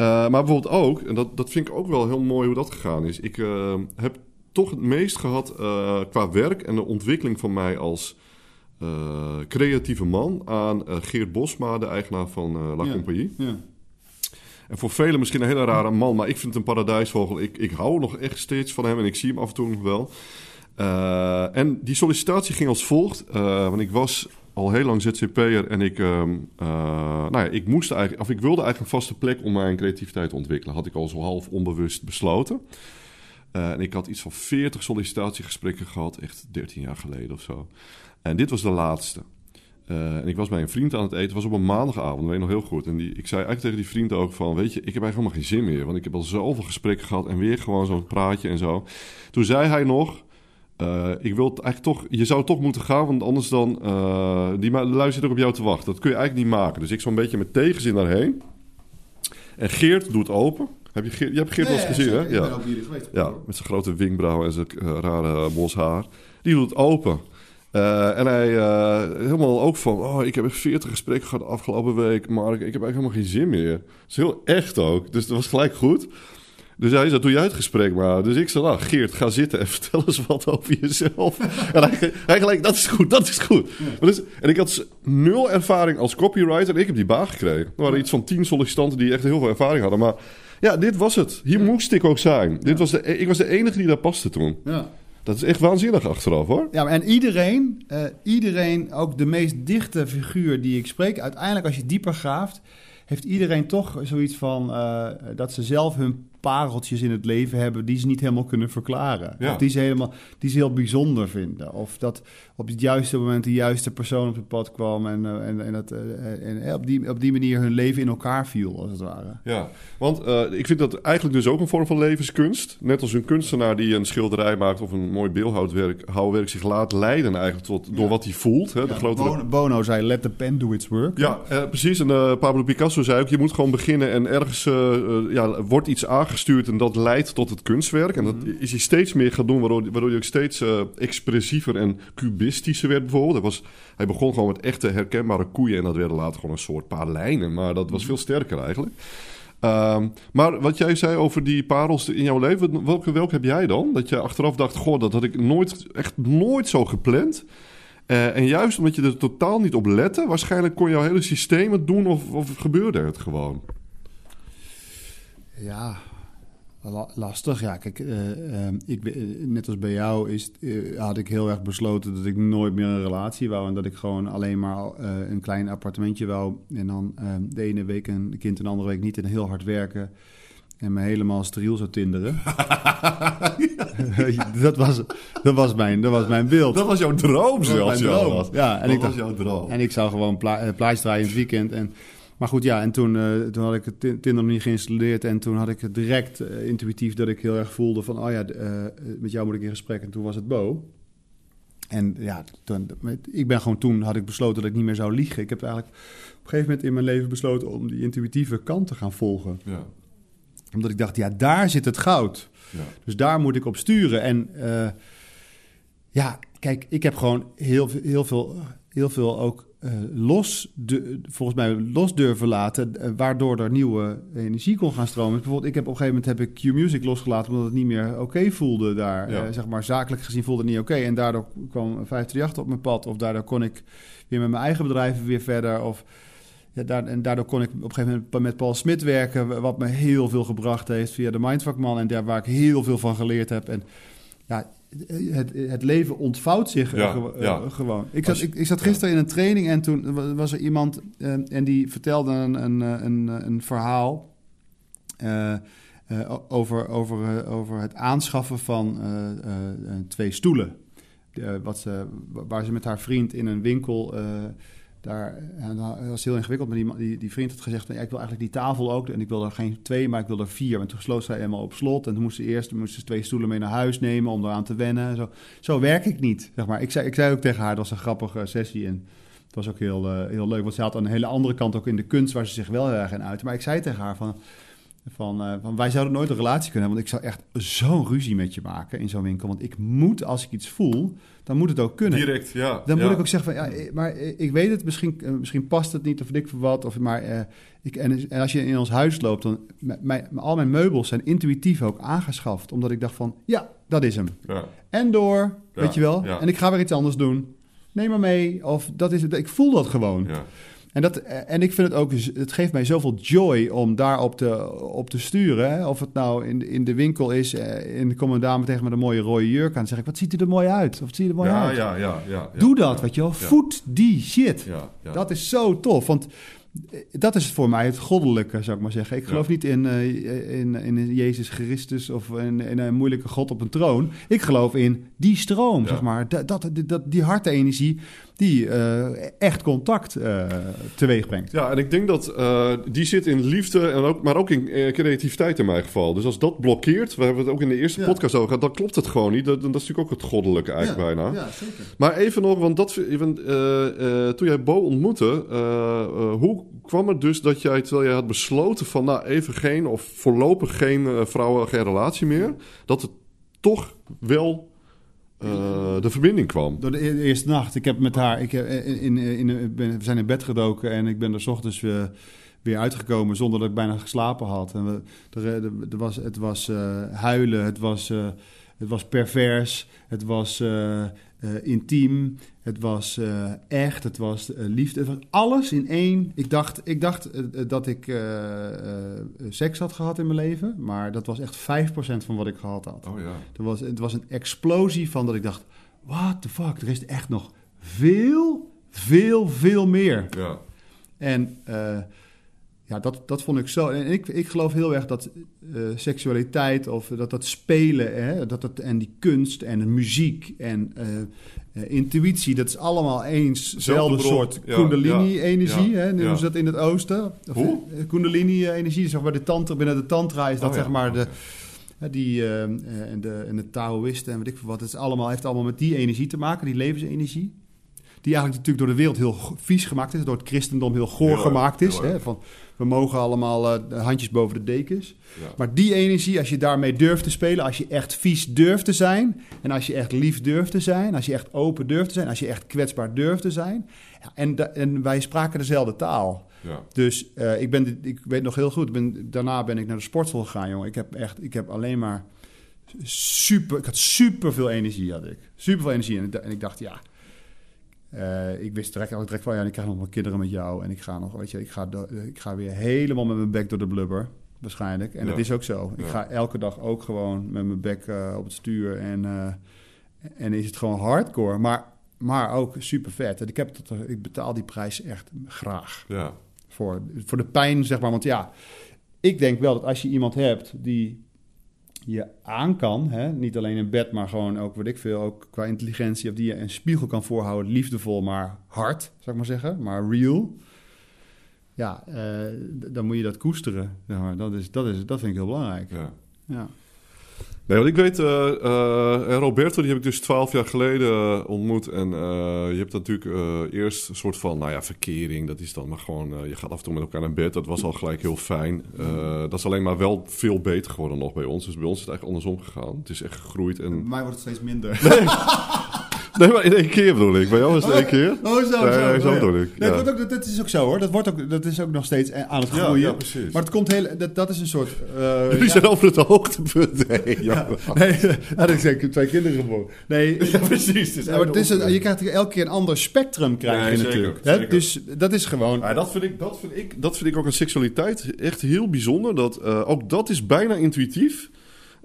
[SPEAKER 1] Uh, maar bijvoorbeeld ook, en dat, dat vind ik ook wel heel mooi hoe dat gegaan is. Ik uh, heb toch het meest gehad uh, qua werk en de ontwikkeling van mij als creatieve man aan Geert Bosma, de eigenaar van La
[SPEAKER 2] ja.
[SPEAKER 1] Compagnie.
[SPEAKER 2] Ja.
[SPEAKER 1] En voor velen misschien een hele rare man, maar ik vind het een paradijsvogel. Ik, ik hou nog echt steeds van hem en ik zie hem af en toe nog wel. Uh, en die sollicitatie ging als volgt. Uh, want ik was al heel lang ZZP'er en ik, um, nou ja, ik, moest eigenlijk, of ik wilde eigenlijk een vaste plek om mijn creativiteit te ontwikkelen. Had ik al zo half onbewust besloten. Uh, en ik had iets van 40 sollicitatiegesprekken gehad, echt 13 jaar geleden of zo. En dit was de laatste. Uh, en ik was bij een vriend aan het eten, was op een maandagavond, weet nog heel goed. En die, ik zei eigenlijk tegen die vriend ook van, weet je, ik heb eigenlijk helemaal geen zin meer. Want ik heb al zoveel gesprekken gehad en weer gewoon zo'n praatje en zo. Toen zei hij nog, uh, ik wil het eigenlijk toch, je zou toch moeten gaan, want anders dan, uh, die luistert er op jou te wachten. Dat kun je eigenlijk niet maken. Dus ik zo'n beetje met tegenzin daarheen. En Geert doet open. Heb je, Geert, je hebt Geert wel eens gezien, hè?
[SPEAKER 2] Ik ben geweest.
[SPEAKER 1] Ja, met zijn grote wenkbrauwen en zijn uh, rare bos haar. Die doet open. Uh, en hij uh, helemaal ook van, oh, ik heb echt 40 gesprekken gehad de afgelopen week, Mark. Ik heb eigenlijk helemaal geen zin meer. Dat is heel echt ook. Dus dat was gelijk goed. Dus hij zei, doe jij het gesprek maar. Dus ik zei, nou, Geert, ga zitten en vertel eens wat over jezelf. en hij, hij gelijk, dat is goed, dat is goed. Ja. Dus, en ik had nul ervaring als copywriter en ik heb die baan gekregen. Er waren iets van tien sollicitanten die echt heel veel ervaring hadden. Maar ja, dit was het. Hier moest ik ook zijn. Dit was de, ik was de enige die daar paste toen.
[SPEAKER 2] Ja.
[SPEAKER 1] Dat is echt waanzinnig achteraf, hoor.
[SPEAKER 2] Ja, en iedereen, uh, iedereen, ook de meest dichte figuur die ik spreek... uiteindelijk als je dieper graaft... heeft iedereen toch zoiets van uh, dat ze zelf hun pareltjes in het leven hebben die ze niet helemaal kunnen verklaren.
[SPEAKER 1] Ja.
[SPEAKER 2] Of die ze, helemaal, die ze heel bijzonder vinden. Of dat op het juiste moment de juiste persoon op het pad kwam en, eh, en, en, dat, eh, en eh, op, die, op die manier hun leven in elkaar viel, als het ware.
[SPEAKER 1] Ja, want ik vind dat eigenlijk dus ook een vorm van levenskunst. Net als een kunstenaar die een schilderij maakt of een mooi beeldhouwwerk houwwerk zich laat leiden eigenlijk tot, door
[SPEAKER 2] Ja.
[SPEAKER 1] wat hij voelt. Hè, de grote
[SPEAKER 2] Bono, Bono zei, let the pen do its work.
[SPEAKER 1] Ja, precies. En Pablo Picasso zei ook, je moet gewoon beginnen en ergens ja, wordt iets aangestuurd en dat leidt tot het kunstwerk. En dat is hij steeds meer gaan doen, waardoor, waardoor hij ook steeds eh, expressiever en cubistischer werd bijvoorbeeld. Hij, was, hij begon gewoon met echte herkenbare koeien en dat werden later gewoon een soort paar lijnen. Maar dat was veel sterker eigenlijk. Ehm, maar wat jij zei over die parels in jouw leven, welke, welke heb jij dan? Dat je achteraf dacht, goh, dat had ik nooit, echt nooit zo gepland. Eh, en juist omdat je er totaal niet op lette, waarschijnlijk kon jouw hele systeem het doen of, of gebeurde het gewoon.
[SPEAKER 2] Ja, lastig. Ja, kijk, eh, eh, ik, eh, net als bij jou is, eh, had ik heel erg besloten dat ik nooit meer een relatie wou. En dat ik gewoon alleen maar een klein appartementje wou. En dan eh, de ene week een kind en de andere week niet. En heel hard werken. En me helemaal steriel zou tinderen. dat, was, dat, was mijn, dat was mijn beeld.
[SPEAKER 1] Dat was jouw droom
[SPEAKER 2] Dat was
[SPEAKER 1] zelfs,
[SPEAKER 2] droom.
[SPEAKER 1] Jonas.
[SPEAKER 2] Ja, en
[SPEAKER 1] dat
[SPEAKER 2] ik
[SPEAKER 1] was
[SPEAKER 2] dacht,
[SPEAKER 1] jouw droom.
[SPEAKER 2] en ik zou gewoon pla plaatjes draaien in het weekend. En, maar goed, ja, en toen, eh, toen had ik het Tinder nog niet geïnstalleerd. En toen had ik het direct eh, intuïtief dat ik heel erg voelde van... oh ja, eh, met jou moet ik in gesprek. En toen was het Bo. En ja, toen, ik ben gewoon toen had ik besloten dat ik niet meer zou liegen. Ik heb eigenlijk op een gegeven moment in mijn leven besloten... om die intuïtieve kant te gaan volgen.
[SPEAKER 1] Ja,
[SPEAKER 2] Omdat ik dacht, ja, daar zit het goud.
[SPEAKER 1] ja.
[SPEAKER 2] Dus daar moet ik op sturen. En ja, kijk, ik heb gewoon heel, veel- heel veel, heel veel ook eh, los, de, volgens mij los durven laten, eh, waardoor er nieuwe energie kon gaan stromen. Bijvoorbeeld, ik heb op een gegeven moment heb ik Q-Music losgelaten omdat het niet meer oké voelde daar.
[SPEAKER 1] Ja.
[SPEAKER 2] Eh, zeg maar, zakelijk gezien voelde het niet oké. En daardoor kwam 538 op mijn pad. Of daardoor kon ik weer met mijn eigen bedrijven weer verder. Of ja, daar, en daardoor kon ik op een gegeven moment met Paul Smit werken, wat me heel veel gebracht heeft via de Mindfuckman en daar waar ik heel veel van geleerd heb. En ja, het, het leven ontvouwt zich
[SPEAKER 1] Ja,
[SPEAKER 2] eh, eh, gewoon. Ik zat, ik, ik zat gisteren in een training en toen wa- was er iemand eh, en die vertelde een, een, een, een verhaal. over, over, over het aanschaffen van twee stoelen. Wat ze, wa- waar ze met haar vriend in een winkel. Daar, en dat was heel ingewikkeld, maar die, die, die vriend had gezegd: Ik wil eigenlijk die tafel ook. En ik wil er geen twee, maar ik wil er vier. En toen sloot zij helemaal op slot. En toen moesten ze eerst moesten ze twee stoelen mee naar huis nemen om eraan te wennen. Zo, zo werk ik niet. Zeg maar. ik, zei, ik zei ook tegen haar: dat was een grappige sessie. En het was ook heel, eh, heel leuk, want ze had aan een hele andere kant ook in de kunst waar ze zich wel heel erg in uit. Maar ik zei tegen haar: van, van, eh, van wij zouden nooit een relatie kunnen hebben, want ik zou echt zo'n ruzie met je maken in zo'n winkel. Want ik moet, als ik iets voel, dan moet het ook kunnen.
[SPEAKER 1] Direct, ja.
[SPEAKER 2] Dan
[SPEAKER 1] ja.
[SPEAKER 2] moet ik ook zeggen van, ja, eh, maar eh, ik weet het, misschien, misschien past het niet of ik veel wat. Of, maar, ik, en, en als je in ons huis loopt, dan, mijn, al mijn meubels zijn intuïtief ook aangeschaft. Omdat ik dacht van, ja, dat is hem.
[SPEAKER 1] Ja,
[SPEAKER 2] En door, weet je wel.
[SPEAKER 1] ja.
[SPEAKER 2] En ik ga weer iets anders doen. Neem maar mee. Of dat is het. Ik voel dat gewoon.
[SPEAKER 1] ja.
[SPEAKER 2] En, dat, en ik vind het ook, het geeft mij zoveel joy om daarop te, op te sturen. Hè? Of het nou in, de- in de winkel is, eh, in de een dame tegen met een mooie rode jurk aan. Dan zeg ik, wat ziet u er mooi uit? Of wat zie je er mooi
[SPEAKER 1] Ja,
[SPEAKER 2] uit?
[SPEAKER 1] ja, ja, ja, ja.
[SPEAKER 2] Doe dat,
[SPEAKER 1] Ja,
[SPEAKER 2] weet je wel. Voed die shit. Dat is zo tof. Want dat is voor mij het goddelijke, zou ik maar zeggen. Ik geloof
[SPEAKER 1] Ja.
[SPEAKER 2] niet in, eh, in, in Jezus Christus of in, in een moeilijke God op een troon. Ik geloof in die stroom,
[SPEAKER 1] Ja.
[SPEAKER 2] zeg maar. Dat, dat, dat, die hartenergie die eh, echt contact eh, teweeg brengt.
[SPEAKER 1] Ja, en ik denk dat die zit in liefde, en ook, maar ook in creativiteit in mijn geval. Dus als dat blokkeert, we hebben het ook in de eerste
[SPEAKER 2] Ja.
[SPEAKER 1] podcast over gehad, dan klopt het gewoon niet. Dat, dat is natuurlijk ook het goddelijke eigenlijk bijna.
[SPEAKER 2] Ja, zeker.
[SPEAKER 1] Maar even nog, want dat, even, toen jij Bo ontmoette, hoe kwam het dus dat jij, terwijl jij had besloten van nou even geen, of voorlopig geen eh, vrouwen, geen relatie meer, dat het toch wel eh, de verbinding kwam?
[SPEAKER 2] Door de e- eerste nacht. Ik heb met haar. Ik heb in, in, we zijn in bed gedoken en ik ben er 's ochtends weer, uitgekomen zonder dat ik bijna geslapen had. En er, er, was, het was eh, huilen, het was, eh, het was pervers, het was eh, eh, intiem, het was eh, echt, het was eh, liefde. Het was alles in één. Ik dacht, ik dacht dat ik seks had gehad in mijn leven, maar dat was echt 5% van wat ik gehad had.
[SPEAKER 1] Oh ja.
[SPEAKER 2] Er was, het was een explosie van dat ik dacht: what the fuck, er is echt nog veel, veel, veel meer.
[SPEAKER 1] Ja.
[SPEAKER 2] En eh, ja, dat, dat vond ik zo. En ik, ik geloof heel erg dat uh, seksualiteit of dat dat spelen, hè, dat dat, en die kunst en de muziek en uh, intuïtie, dat is allemaal eens hetzelfde soort ja, Kundalini-energie. Ja, hè, noemen ze dat in het oosten?
[SPEAKER 1] Hoe?
[SPEAKER 2] Kundalini-energie, zeg maar de tantra, binnen de tantra is dat oh, zeg maar de die, en, de, en de Taoïsten en weet ik veel wat. Het is allemaal, heeft allemaal met die energie te maken, die levensenergie. Die eigenlijk natuurlijk door de wereld heel vies gemaakt is. Door het christendom heel goor gemaakt is. Hè, van, we mogen allemaal uh, handjes boven de dekens. Maar die energie, als je daarmee durft te spelen, als je echt vies durft te zijn, en als je echt lief durft te zijn, als je echt open durft te zijn, als je echt kwetsbaar durft te zijn. Ja, en, en wij spraken dezelfde taal. Ja. Dus uh, ik, ben, ik weet nog heel goed, ben, daarna ben ik naar de sportschool gegaan, jongen. Ik heb echt, ik heb alleen maar super, ik had super veel energie, had ik. Super veel energie. En, en ik dacht, ja, uh, ik wist direct, direct van ja, ik krijg nog wel kinderen met jou. En ik ga nog, weet je, ik ga, ik ga weer helemaal met mijn bek door de blubber. Waarschijnlijk. En dat is ook zo. Ik ga elke dag ook gewoon met mijn bek uh, op het stuur. En, uh, en is het gewoon hardcore. Maar, maar ook super vet. En ik, heb ik betaal die prijs echt graag.
[SPEAKER 1] Ja.
[SPEAKER 2] Voor, voor de pijn, zeg maar. Want ja, ik denk wel dat als je iemand hebt die je aan kan. Hè? Niet alleen in bed, maar gewoon ook, wat ik veel, ook qua intelligentie. Of die je een spiegel kan voorhouden. Liefdevol, maar hard, zou ik maar zeggen. Maar real. Ja, uh, dan moet je dat koesteren. Ja, dat, is, dat, is, dat vind ik heel belangrijk.
[SPEAKER 1] Ja.
[SPEAKER 2] ja.
[SPEAKER 1] Nee, want ik weet, uh, uh, Roberto, die heb ik dus twaalf jaar geleden ontmoet. En je hebt natuurlijk eerst een soort van, nou ja, verkering. Dat is dan maar gewoon, je gaat af en toe met elkaar naar bed. Dat was al gelijk heel fijn. dat is alleen maar wel veel beter geworden nog bij ons. Dus bij ons is het eigenlijk andersom gegaan. Het is echt gegroeid. En...
[SPEAKER 2] Bij mij wordt het steeds minder.
[SPEAKER 1] Nee. Nee, maar in één keer bedoel ik. Bij jou is het één keer.
[SPEAKER 2] Oh, zo, zo.
[SPEAKER 1] Nee, zo bedoel ik.
[SPEAKER 2] Nee, dat, ook, dat is ook zo hoor. Dat, wordt ook, dat is ook nog steeds aan het groeien.
[SPEAKER 1] Ja, precies.
[SPEAKER 2] Maar het komt heel, dat, dat is een soort...
[SPEAKER 1] Uh, Jullie zijn over het hoogtepunt. Nee, ja.
[SPEAKER 2] nee had ik zeker twee kinderen geboren. Nee,
[SPEAKER 1] ja, precies.
[SPEAKER 2] Is maar het is een, je krijgt elke keer een ander spectrum krijg je natuurlijk. Zeker. Dus dat is gewoon...
[SPEAKER 1] Ja, dat, vind ik, dat, vind ik, dat vind ik ook een seksualiteit echt heel bijzonder. Dat, uh, ook dat is bijna intuïtief.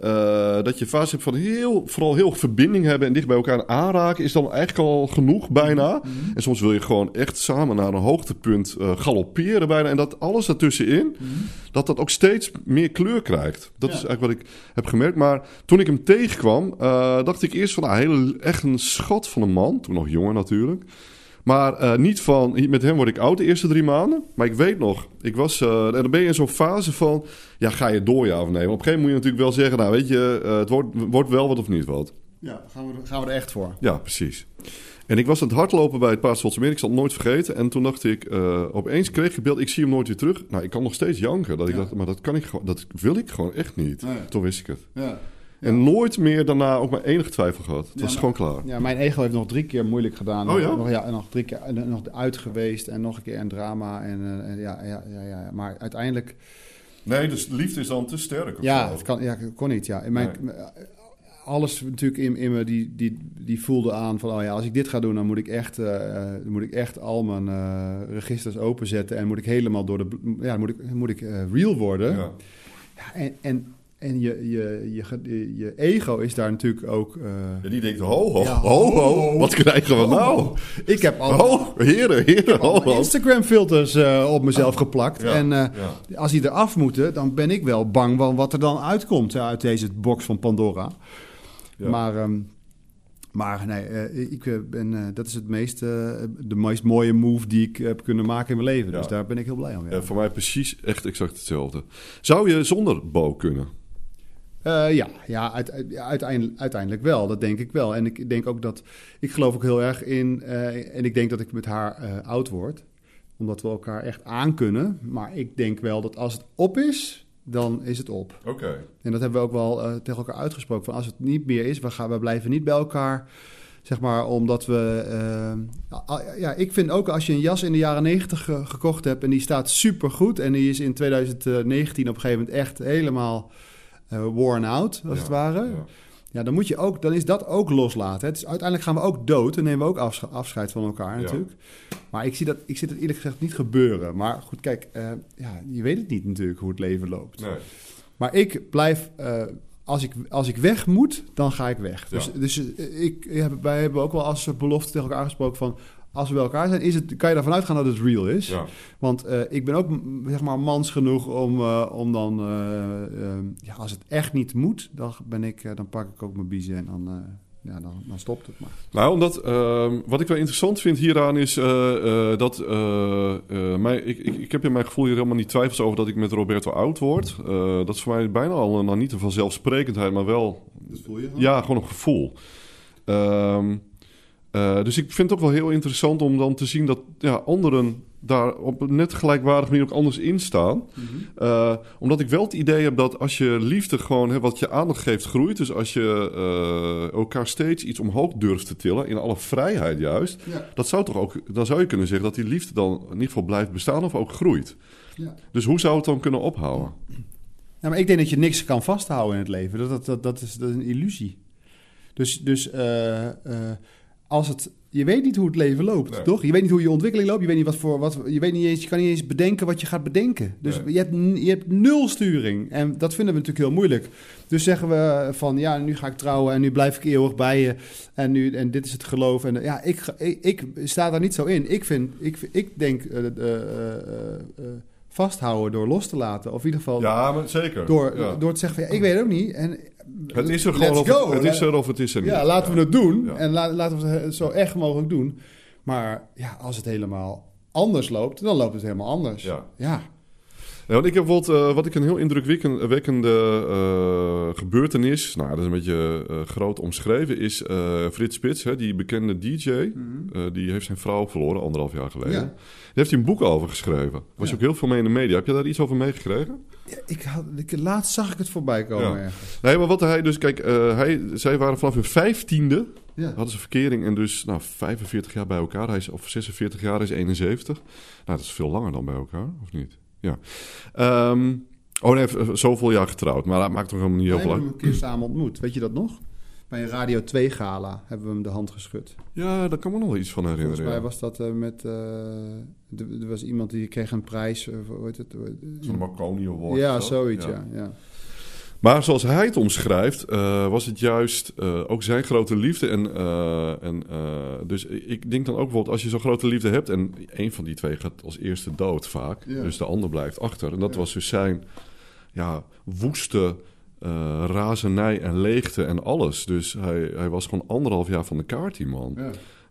[SPEAKER 1] Uh, dat je fase hebt van heel, vooral heel verbinding hebben en dicht bij elkaar aanraken, is dan eigenlijk al genoeg bijna. Mhm. En soms wil je gewoon echt samen naar een hoogtepunt uh, galopperen bijna. En dat alles ertussenin, mm dat dat ook steeds meer kleur krijgt. Dat is eigenlijk wat ik heb gemerkt. Maar toen ik hem tegenkwam, uh, dacht ik eerst van, nou, hele, echt een schat van een man. Toen nog jonger natuurlijk. Maar uh, niet van, met hem word ik oud de eerste drie maanden. Maar ik weet nog, ik was, uh, dan ben je in zo'n fase van, ja, ga je door ja of nee? op een gegeven moment moet je natuurlijk wel zeggen, nou weet je, uh, het wordt, wordt wel wat of niet wat.
[SPEAKER 2] Ja, gaan we, gaan we er echt voor.
[SPEAKER 1] Ja, precies. En ik was aan het hardlopen bij het Paardschotse Ik zal het nooit vergeten. En toen dacht ik, uh, opeens kreeg ik beeld, ik zie hem nooit weer terug. Nou, ik kan nog steeds janken. Dat ik dacht, maar dat kan ik gewoon, dat wil ik gewoon echt niet. Nee. Toen wist ik het.
[SPEAKER 2] Ja.
[SPEAKER 1] En nooit meer daarna ook maar enige twijfel gehad. Het was gewoon klaar.
[SPEAKER 2] Ja, mijn ego heeft nog drie keer moeilijk gedaan.
[SPEAKER 1] Oh ja?
[SPEAKER 2] Nog, ja, nog drie keer nog uit geweest en nog een keer een drama. En, en ja, ja, ja, ja, maar uiteindelijk...
[SPEAKER 1] Nee, dus liefde is dan te sterk.
[SPEAKER 2] Ja, het kan, ja, kon niet. Ja. In mijn, nee. Alles natuurlijk in, in me die, die, die voelde aan van... Oh ja, als ik dit ga doen, dan moet ik echt, uh, dan moet ik echt al mijn uh, registers openzetten. En moet ik helemaal door de... Ja, moet ik, moet ik real worden. Ja. ja en, en en je, je, je, je ego is daar natuurlijk ook... Uh...
[SPEAKER 1] Ja, die denkt, ho, ho, ja, ho, ho, wat krijgen we nou?
[SPEAKER 2] Ik heb al...
[SPEAKER 1] Ho, heren, heren, ho,
[SPEAKER 2] Instagram-filters uh, op mezelf geplakt. Ja, en uh, als die eraf moeten, dan ben ik wel bang van wat er dan uitkomt uit deze box van Pandora. Maar... Um, maar nee, ik ben, dat is het meest, de meest mooie move die ik heb kunnen maken in mijn leven. Dus daar ben ik heel blij om.
[SPEAKER 1] Ja. voor mij precies echt exact hetzelfde. Zou je zonder Bo kunnen?
[SPEAKER 2] Uh, ja, ja, uiteindelijk, uiteindelijk wel. Dat denk ik wel. En ik denk ook dat. Ik geloof ook heel erg in. Uh, en ik denk dat ik met haar uh, oud word. Omdat we elkaar echt aankunnen. Maar ik denk wel dat als het op is, dan is het op.
[SPEAKER 1] Oké.
[SPEAKER 2] En dat hebben we ook wel tegen elkaar uitgesproken. Van als het niet meer is, we, gaan, we blijven niet bij elkaar. Zeg maar, omdat we. ja, ik vind ook als je een jas in de jaren 90 gekocht hebt. en die staat super goed. en die is in 2019 op een gegeven moment echt helemaal worn out, als het ware. Ja. dan moet je ook, dan is dat ook loslaten. Het is, uiteindelijk gaan we ook dood en nemen we ook afscheid van elkaar natuurlijk. Maar ik zie dat, ik zie dat eerlijk gezegd niet gebeuren. Maar goed, kijk, uh, ja, je weet het niet natuurlijk hoe het leven loopt.
[SPEAKER 1] Nee.
[SPEAKER 2] Maar ik blijf, uh, als, ik, als ik weg moet, dan ga ik weg. Dus, dus ik, wij hebben ook wel als belofte tegen elkaar gesproken van als we bij elkaar zijn, is het, kan je ervan uitgaan dat het real is.
[SPEAKER 1] Ja.
[SPEAKER 2] Want eh, ik ben ook zeg maar mans genoeg om, eh, om dan, eh, ja, als het echt niet moet, dan, ben ik, dan pak ik ook mijn biezen en dan, ja, dan, dan stopt het maar.
[SPEAKER 1] Nou, omdat ehm, wat ik wel interessant vind hieraan is dat mij, ik, ik, ik heb in mijn gevoel hier helemaal niet twijfels over dat ik met Roberto oud word. Dat is voor mij bijna al een, nou, niet een vanzelfsprekendheid, maar wel
[SPEAKER 2] Dat voel je?
[SPEAKER 1] ja, gewoon een gevoel. Ehm, eh, dus ik vind het ook wel heel interessant om dan te zien dat ja, anderen daar op een net gelijkwaardige manier ook anders in staan. Eh, omdat ik wel het idee heb dat als je liefde gewoon hè, wat je aandacht geeft groeit. Dus als je eh, elkaar steeds iets omhoog durft te tillen, in alle vrijheid juist.
[SPEAKER 2] Ja.
[SPEAKER 1] Dat zou toch ook, dan zou je kunnen zeggen dat die liefde dan in ieder geval blijft bestaan of ook groeit.
[SPEAKER 2] Ja.
[SPEAKER 1] Dus hoe zou het dan kunnen ophouden?
[SPEAKER 2] Ja, maar ik denk dat je niks kan vasthouden in het leven. Dat, dat, dat, dat, is, dat is een illusie. Dus, dus als het, je weet niet hoe het leven loopt,
[SPEAKER 1] Nee.
[SPEAKER 2] toch? Je weet niet hoe je ontwikkeling loopt. Je weet niet wat voor, wat, je weet niet eens, je kan niet eens bedenken wat je gaat bedenken. Dus
[SPEAKER 1] Nee.
[SPEAKER 2] je, hebt, je hebt nul sturing. En dat vinden we natuurlijk heel moeilijk. Dus zeggen we van, ja, nu ga ik trouwen en nu blijf ik eeuwig bij je. En, nu, en dit is het geloof. En ja, ik, ik, ik sta daar niet zo in. Ik, vind, ik, ik denk eh, vasthouden door los te laten. Of in ieder geval
[SPEAKER 1] Ja, maar zeker.
[SPEAKER 2] door,
[SPEAKER 1] Ja.
[SPEAKER 2] door te zeggen van ja, ik weet het ook niet. En
[SPEAKER 1] Het is er gewoon of
[SPEAKER 2] go.
[SPEAKER 1] het, het is er of het is er niet.
[SPEAKER 2] Ja, laten we het doen. En la- laten we het zo echt mogelijk doen. Maar ja, als het helemaal anders loopt, dan loopt het helemaal anders.
[SPEAKER 1] Ja.
[SPEAKER 2] ja.
[SPEAKER 1] Ja, want ik heb bijvoorbeeld, eh, wat ik een heel indrukwekkende eh, gebeurtenis, nou dat is een beetje eh, groot omschreven, is Frits Spits, hè, die bekende DJ. eh, die heeft zijn vrouw verloren anderhalf jaar geleden.
[SPEAKER 2] Ja.
[SPEAKER 1] Daar heeft hij een boek over geschreven. Was
[SPEAKER 2] Ja.
[SPEAKER 1] ook heel veel mee in de media. Heb je daar iets over meegekregen?
[SPEAKER 2] Ja, ik had, ik, laatst zag ik het voorbij komen
[SPEAKER 1] Ja. Nee, maar wat hij dus, kijk, hij, zij waren vanaf hun vijftiende,
[SPEAKER 2] Ja.
[SPEAKER 1] hadden ze verkering en dus nou, 45 jaar bij elkaar. Hij is, of 46 jaar, hij is 71. Nou, dat is veel langer dan bij elkaar, of niet? Ja. Ehm, oh nee, v- zoveel jaar getrouwd, maar dat maakt toch helemaal niet
[SPEAKER 2] We
[SPEAKER 1] heel veel
[SPEAKER 2] hebben
[SPEAKER 1] uit.
[SPEAKER 2] hem een keer samen ontmoet. Weet je dat nog? Bij een Radio 2 gala hebben we hem de hand geschud.
[SPEAKER 1] Ja, daar kan me nog wel iets van
[SPEAKER 2] Volgens
[SPEAKER 1] herinneren.
[SPEAKER 2] mij
[SPEAKER 1] ja.
[SPEAKER 2] was dat eh, met... eh, er, was iemand die kreeg een prijs. voor- hoe heet het?
[SPEAKER 1] Zo'n Marconi Award.
[SPEAKER 2] ja, zoiets, ja. ja.
[SPEAKER 1] Maar zoals hij het omschrijft, eh, was het juist eh, ook zijn grote liefde. En, eh, en, dus ik denk dan ook bijvoorbeeld, als je zo'n grote liefde hebt... en een van die twee gaat als eerste dood vaak...
[SPEAKER 2] Ja.
[SPEAKER 1] dus de ander blijft achter. En dat
[SPEAKER 2] Ja.
[SPEAKER 1] was dus zijn ja, woeste razernij en leegte en alles. Dus hij, hij was gewoon anderhalf jaar van de kaart, die man.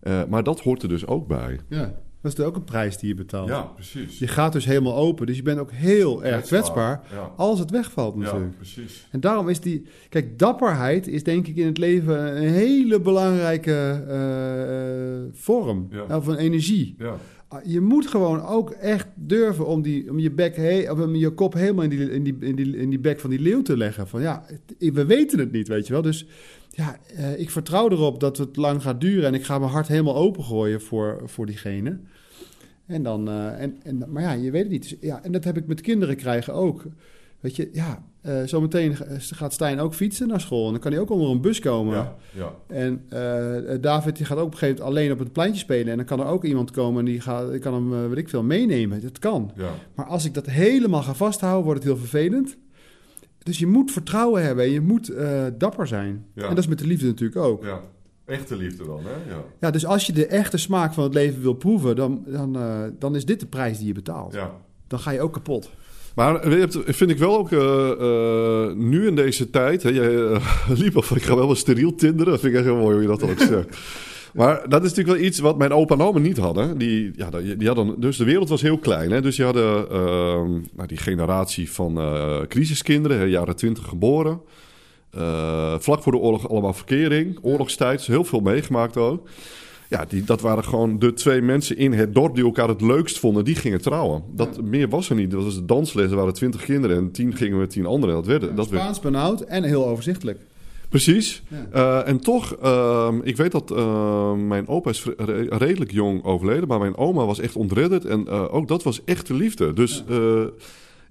[SPEAKER 2] Ja.
[SPEAKER 1] Maar dat hoort er dus ook bij.
[SPEAKER 2] ja. Dat is ook een prijs die je betaalt.
[SPEAKER 1] precies.
[SPEAKER 2] Je gaat dus helemaal open. Dus je bent ook heel erg kwetsbaar
[SPEAKER 1] Ja,
[SPEAKER 2] als het wegvalt natuurlijk.
[SPEAKER 1] precies.
[SPEAKER 2] En daarom is die... Kijk, dapperheid is denk ik in het leven een hele belangrijke eh, eh, vorm.
[SPEAKER 1] Ja.
[SPEAKER 2] Of een energie.
[SPEAKER 1] Ja.
[SPEAKER 2] Ah, Je moet gewoon ook echt durven om, die, om, je, bek he- of om je kop helemaal in die, in, die, in, die, in die bek van die leeuw te leggen. Van ja, we weten het niet, weet je wel. Dus ja, eh, ik vertrouw erop dat het lang gaat duren. En ik ga mijn hart helemaal opengooien voor, voor diegene. En dan, eh, en, en, maar ja, je weet het niet. Dus, ja, en dat heb ik met kinderen krijgen ook. Weet je, ja, eh, zometeen gaat Stijn ook fietsen naar school. En dan kan hij ook onder een bus komen.
[SPEAKER 1] Ja, ja.
[SPEAKER 2] En eh, David die gaat ook op een gegeven moment alleen op het pleintje spelen. En dan kan er ook iemand komen en die gaat, die kan hem, eh, weet ik veel, meenemen. Dat kan.
[SPEAKER 1] ja.
[SPEAKER 2] Maar als ik dat helemaal ga vasthouden, wordt het heel vervelend. Dus je moet vertrouwen hebben en je moet eh, dapper zijn.
[SPEAKER 1] Ja.
[SPEAKER 2] En dat is met de liefde natuurlijk ook.
[SPEAKER 1] Echte liefde dan, hè? Ja.
[SPEAKER 2] Ja, dus als je de echte smaak van het leven wil proeven, dan, dan, eh, dan is dit de prijs die je betaalt.
[SPEAKER 1] ja.
[SPEAKER 2] Dan ga je ook kapot.
[SPEAKER 1] Maar je hebt- vind ik wel ook eh, eh, nu in deze tijd. Hè, jij eh, liep of ik ga wel een steriel tinderen. Dat vind ik echt heel mooi hoe je dat dan ook zegt. Maar dat is natuurlijk wel iets wat mijn opa en oma niet hadden. Die, ja, die die hadden, dus de wereld was heel klein. Hè? Dus je hadden ehm, nou, die generatie van eh, crisiskinderen, hè, jaren twintig geboren. Eh, vlak voor de oorlog allemaal verkering, oorlogstijd, heel veel meegemaakt ook. Ja, die, dat waren gewoon de twee mensen in het dorp die elkaar het leukst vonden. Die gingen trouwen. Dat, Meer was er niet. Dat was de dansles. Er waren twintig kinderen en tien gingen met tien anderen. Dat werd, dat werd,
[SPEAKER 2] Spaans benauwd en heel overzichtelijk.
[SPEAKER 1] precies.
[SPEAKER 2] Ja.
[SPEAKER 1] Eh, en toch, ehm, ik weet dat eh, mijn opa is re- redelijk jong overleden. Maar mijn oma was echt ontredderd. En eh, ook dat was echte liefde. Dus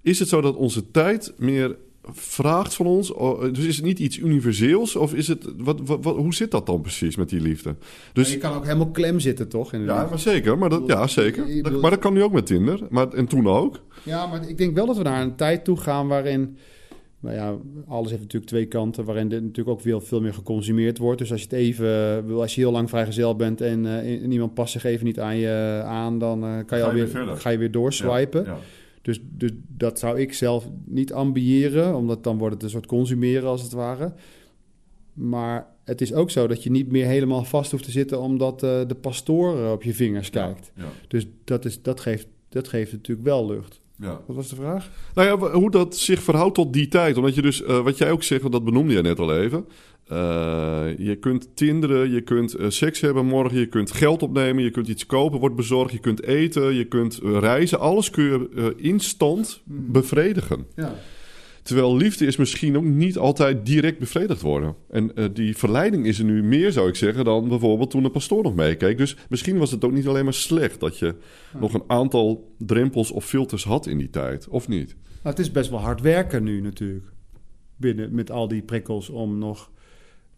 [SPEAKER 1] is het zo dat onze tijd meer vraagt van ons? Oh, Dus is het niet iets universeels? Of is het, wat, wat, wat- hoe zit dat dan precies met die liefde? Dus,
[SPEAKER 2] Maar je kan ook helemaal klem zitten, toch?
[SPEAKER 1] Ja, maar zeker. Maar dat, ja, zeker. Maar dat kan nu ook met Tinder. Maar, en toen ook.
[SPEAKER 2] Ja, maar ik denk wel dat we naar een tijd toe gaan waarin nou ja, alles heeft natuurlijk twee kanten, waarin dit natuurlijk ook veel, veel meer geconsumeerd wordt. Dus als je het even, wil, als je heel lang vrijgezel bent en, uh, en iemand past zich even niet aan je aan, dan uh, kan je,
[SPEAKER 1] Ga je
[SPEAKER 2] alweer,
[SPEAKER 1] weer verder.
[SPEAKER 2] ga je weer doorswipen.
[SPEAKER 1] Ja, ja.
[SPEAKER 2] Dus, dus dat zou ik zelf niet ambiëren, omdat dan wordt het een soort consumeren als het ware. Maar het is ook zo dat je niet meer helemaal vast hoeft te zitten omdat eh, de pastoor op je vingers kijkt.
[SPEAKER 1] Ja,
[SPEAKER 2] Dus dat, is, dat, geeft, dat geeft natuurlijk wel lucht.
[SPEAKER 1] ja.
[SPEAKER 2] Wat was de vraag?
[SPEAKER 1] Nou ja, hoe dat zich verhoudt tot die tijd. Omdat je dus, eh, wat jij ook zegt, want dat benoemde je net al even. Eh, je kunt tinderen, je kunt eh, seks hebben morgen, je kunt geld opnemen, je kunt iets kopen, wordt bezorgd, je kunt eten, je kunt eh, reizen. Alles kun je instant bevredigen.
[SPEAKER 2] Ja.
[SPEAKER 1] Terwijl liefde is misschien ook niet altijd direct bevredigd worden. En die verleiding is er nu meer, zou ik zeggen, dan bijvoorbeeld toen de pastoor nog meekeek. Dus misschien was het ook niet alleen maar slecht dat je nog een aantal drempels of filters had in die tijd, of niet?
[SPEAKER 2] Nou, het is best wel hard werken nu natuurlijk. Binnen met al die prikkels om nog.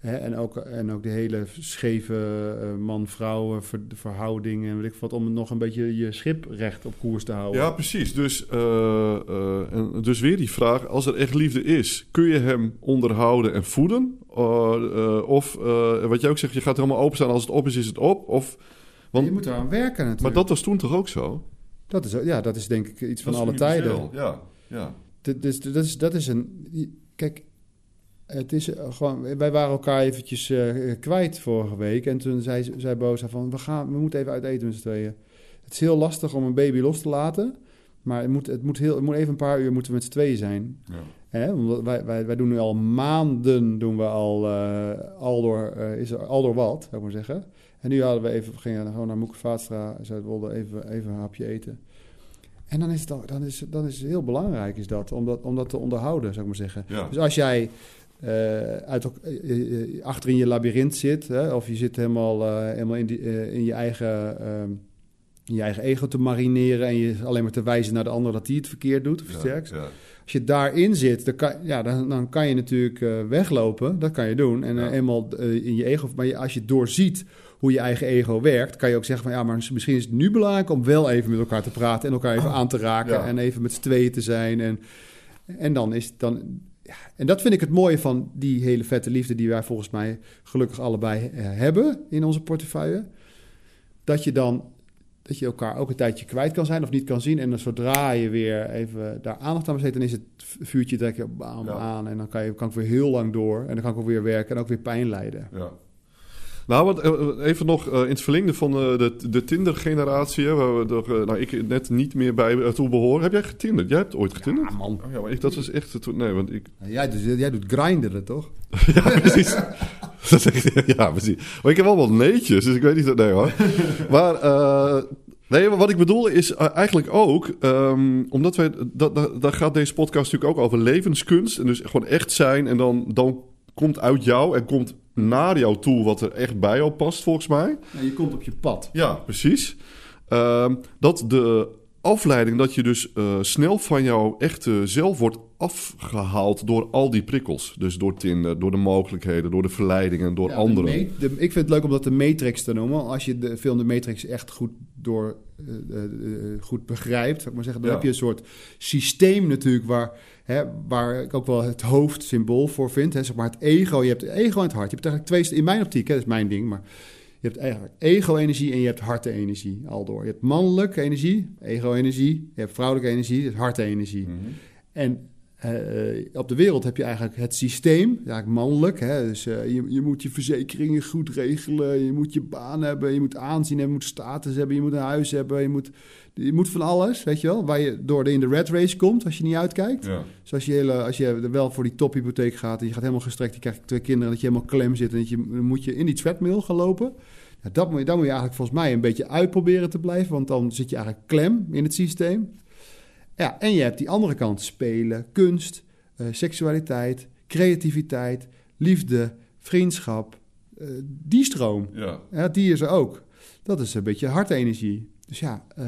[SPEAKER 2] Hè, en, ook, en ook de hele scheve eh, man-vrouw ver, verhouding en weet ik wat. Om nog een beetje je schip recht op koers te houden.
[SPEAKER 1] Ja, precies. Dus, eh, eh, en dus weer die vraag: als er echt liefde is, kun je hem onderhouden en voeden? Of wat jij ook zegt, je gaat helemaal openstaan. Als het op is, is het op. Of,
[SPEAKER 2] want, je moet eraan werken natuurlijk.
[SPEAKER 1] Maar dat was toen toch ook zo?
[SPEAKER 2] Dat is, ja, dat is denk ik iets van alle tijden.
[SPEAKER 1] Ja, ja.
[SPEAKER 2] Dus dat is, dat is een. Kijk, het is gewoon. Wij waren elkaar eventjes uh, kwijt vorige week. En toen zei, zei Boza van: we, gaan, we moeten even uit eten met z'n tweeën. Het is heel lastig om een baby los te laten. Maar het moet, het moet, heel, het moet even een paar uur moeten we met z'n tweeën zijn.
[SPEAKER 1] Ja.
[SPEAKER 2] Hè? Omdat wij, wij, wij doen nu al maanden doen we al, uh, al, door, uh, is er, al door wat, zou ik maar zeggen. En nu hadden we even, gingen gewoon naar Moekenvaatstra. Ze wilden even, even een hapje eten. En dan is het, dan is, dan is het heel belangrijk is dat, om, dat, om dat te onderhouden, zou ik maar zeggen.
[SPEAKER 1] Ja.
[SPEAKER 2] Dus als jij uit, uh, achter in je labyrint zit, hè, of je zit helemaal, helemaal in, die, in, je eigen, in je eigen ego te marineren en je alleen maar te wijzen naar de ander dat die het verkeerd doet, of
[SPEAKER 1] Ja,
[SPEAKER 2] sterks.
[SPEAKER 1] ja.
[SPEAKER 2] Als je daarin zit, dan kan, ja, dan, dan kan je natuurlijk weglopen, dat kan je doen. En
[SPEAKER 1] Ja.
[SPEAKER 2] eenmaal in je ego, maar als je doorziet hoe je eigen ego werkt, kan je ook zeggen van ja, maar misschien is het nu belangrijk om wel even met elkaar te praten en elkaar even aan te raken en even met z'n tweeën te zijn. En, en dan is het dan. Ja, en dat vind ik het mooie van die hele vette liefde die wij volgens mij gelukkig allebei eh, hebben in onze portefeuille. Dat je dan dat je elkaar ook een tijdje kwijt kan zijn of niet kan zien. En dan zodra je weer even daar aandacht aan besteedt, dan is het vuurtje direct weer bam,
[SPEAKER 1] Ja.
[SPEAKER 2] aan. En dan kan, je, kan ik weer heel lang door. En dan kan ik ook weer werken en ook weer pijn lijden.
[SPEAKER 1] Ja. Nou, wat, eh, even nog eh, in het verlengde van eh, de, de Tinder-generatie, waar we toch, eh, nou, ik net niet meer bij eh, toe behoor. Heb jij getinderd? Jij hebt ooit getinderd?
[SPEAKER 2] Ja, man.
[SPEAKER 1] Oh, ja, maar ik, dat is echt... het- Nee, want ik...
[SPEAKER 2] Jij, doet- jij doet grinderen, toch?
[SPEAKER 1] ja, precies. Dat is echt- ja, precies. Maar ik heb wel wat neetjes, dus ik weet niet... Nee hoor. Maar... eh, Nee, maar wat ik bedoel is eh, eigenlijk ook, ehm, omdat wij, dat, dat, daar gaat deze podcast natuurlijk ook over levenskunst. En dus gewoon echt zijn en dan, dan komt uit jou en komt naar jou toe wat er echt bij jou past, volgens mij.
[SPEAKER 2] Ja, je komt op je pad.
[SPEAKER 1] Ja, precies. Ehm, dat de afleiding, dat je dus eh, snel van jouw echte zelf wordt afgehaald door al die prikkels. Dus door Tinder, door de mogelijkheden, door de verleidingen, door
[SPEAKER 2] Ja,
[SPEAKER 1] anderen.
[SPEAKER 2] de ik vind het leuk om dat de Matrix te noemen. Als je de film De Matrix echt goed, door, eh, eh, goed begrijpt, zou ik maar zeggen, dan
[SPEAKER 1] Ja.
[SPEAKER 2] heb je een soort systeem natuurlijk waar, hè, waar ik ook wel het hoofdsymbool voor vind. Hè, zeg maar het ego. Je hebt het ego en het hart. Je hebt eigenlijk twee, in mijn optiek, hè, dat is mijn ding, maar je hebt eigenlijk ego-energie en je hebt hartenergie al door. Je hebt mannelijke energie, ego-energie. Je hebt vrouwelijke energie, dus hartenergie.
[SPEAKER 1] Mhm.
[SPEAKER 2] En eh, op de wereld heb je eigenlijk het systeem, eigenlijk mannelijk. Hè? Dus eh, je, je moet je verzekeringen goed regelen, je moet je baan hebben, je moet aanzien hebben, je moet status hebben, je moet een huis hebben, je moet, je moet van alles, weet je wel. Waar je door de in de red race komt als je niet uitkijkt.
[SPEAKER 1] Ja.
[SPEAKER 2] Dus als je, hele, als je er wel voor die tophypotheek gaat en je gaat helemaal gestrekt, je krijgt twee kinderen, dat je helemaal klem zit en dat je, dan moet je in die treadmill gaan lopen. Ja, dat moet je, daar moet je eigenlijk volgens mij een beetje uitproberen te blijven, want dan zit je eigenlijk klem in het systeem. Ja, en je hebt die andere kant, spelen, kunst, eh, seksualiteit, creativiteit, liefde, vriendschap. eh, die stroom,
[SPEAKER 1] Ja.
[SPEAKER 2] ja, die is er ook. Dat is een beetje hartenergie. Dus ja, eh,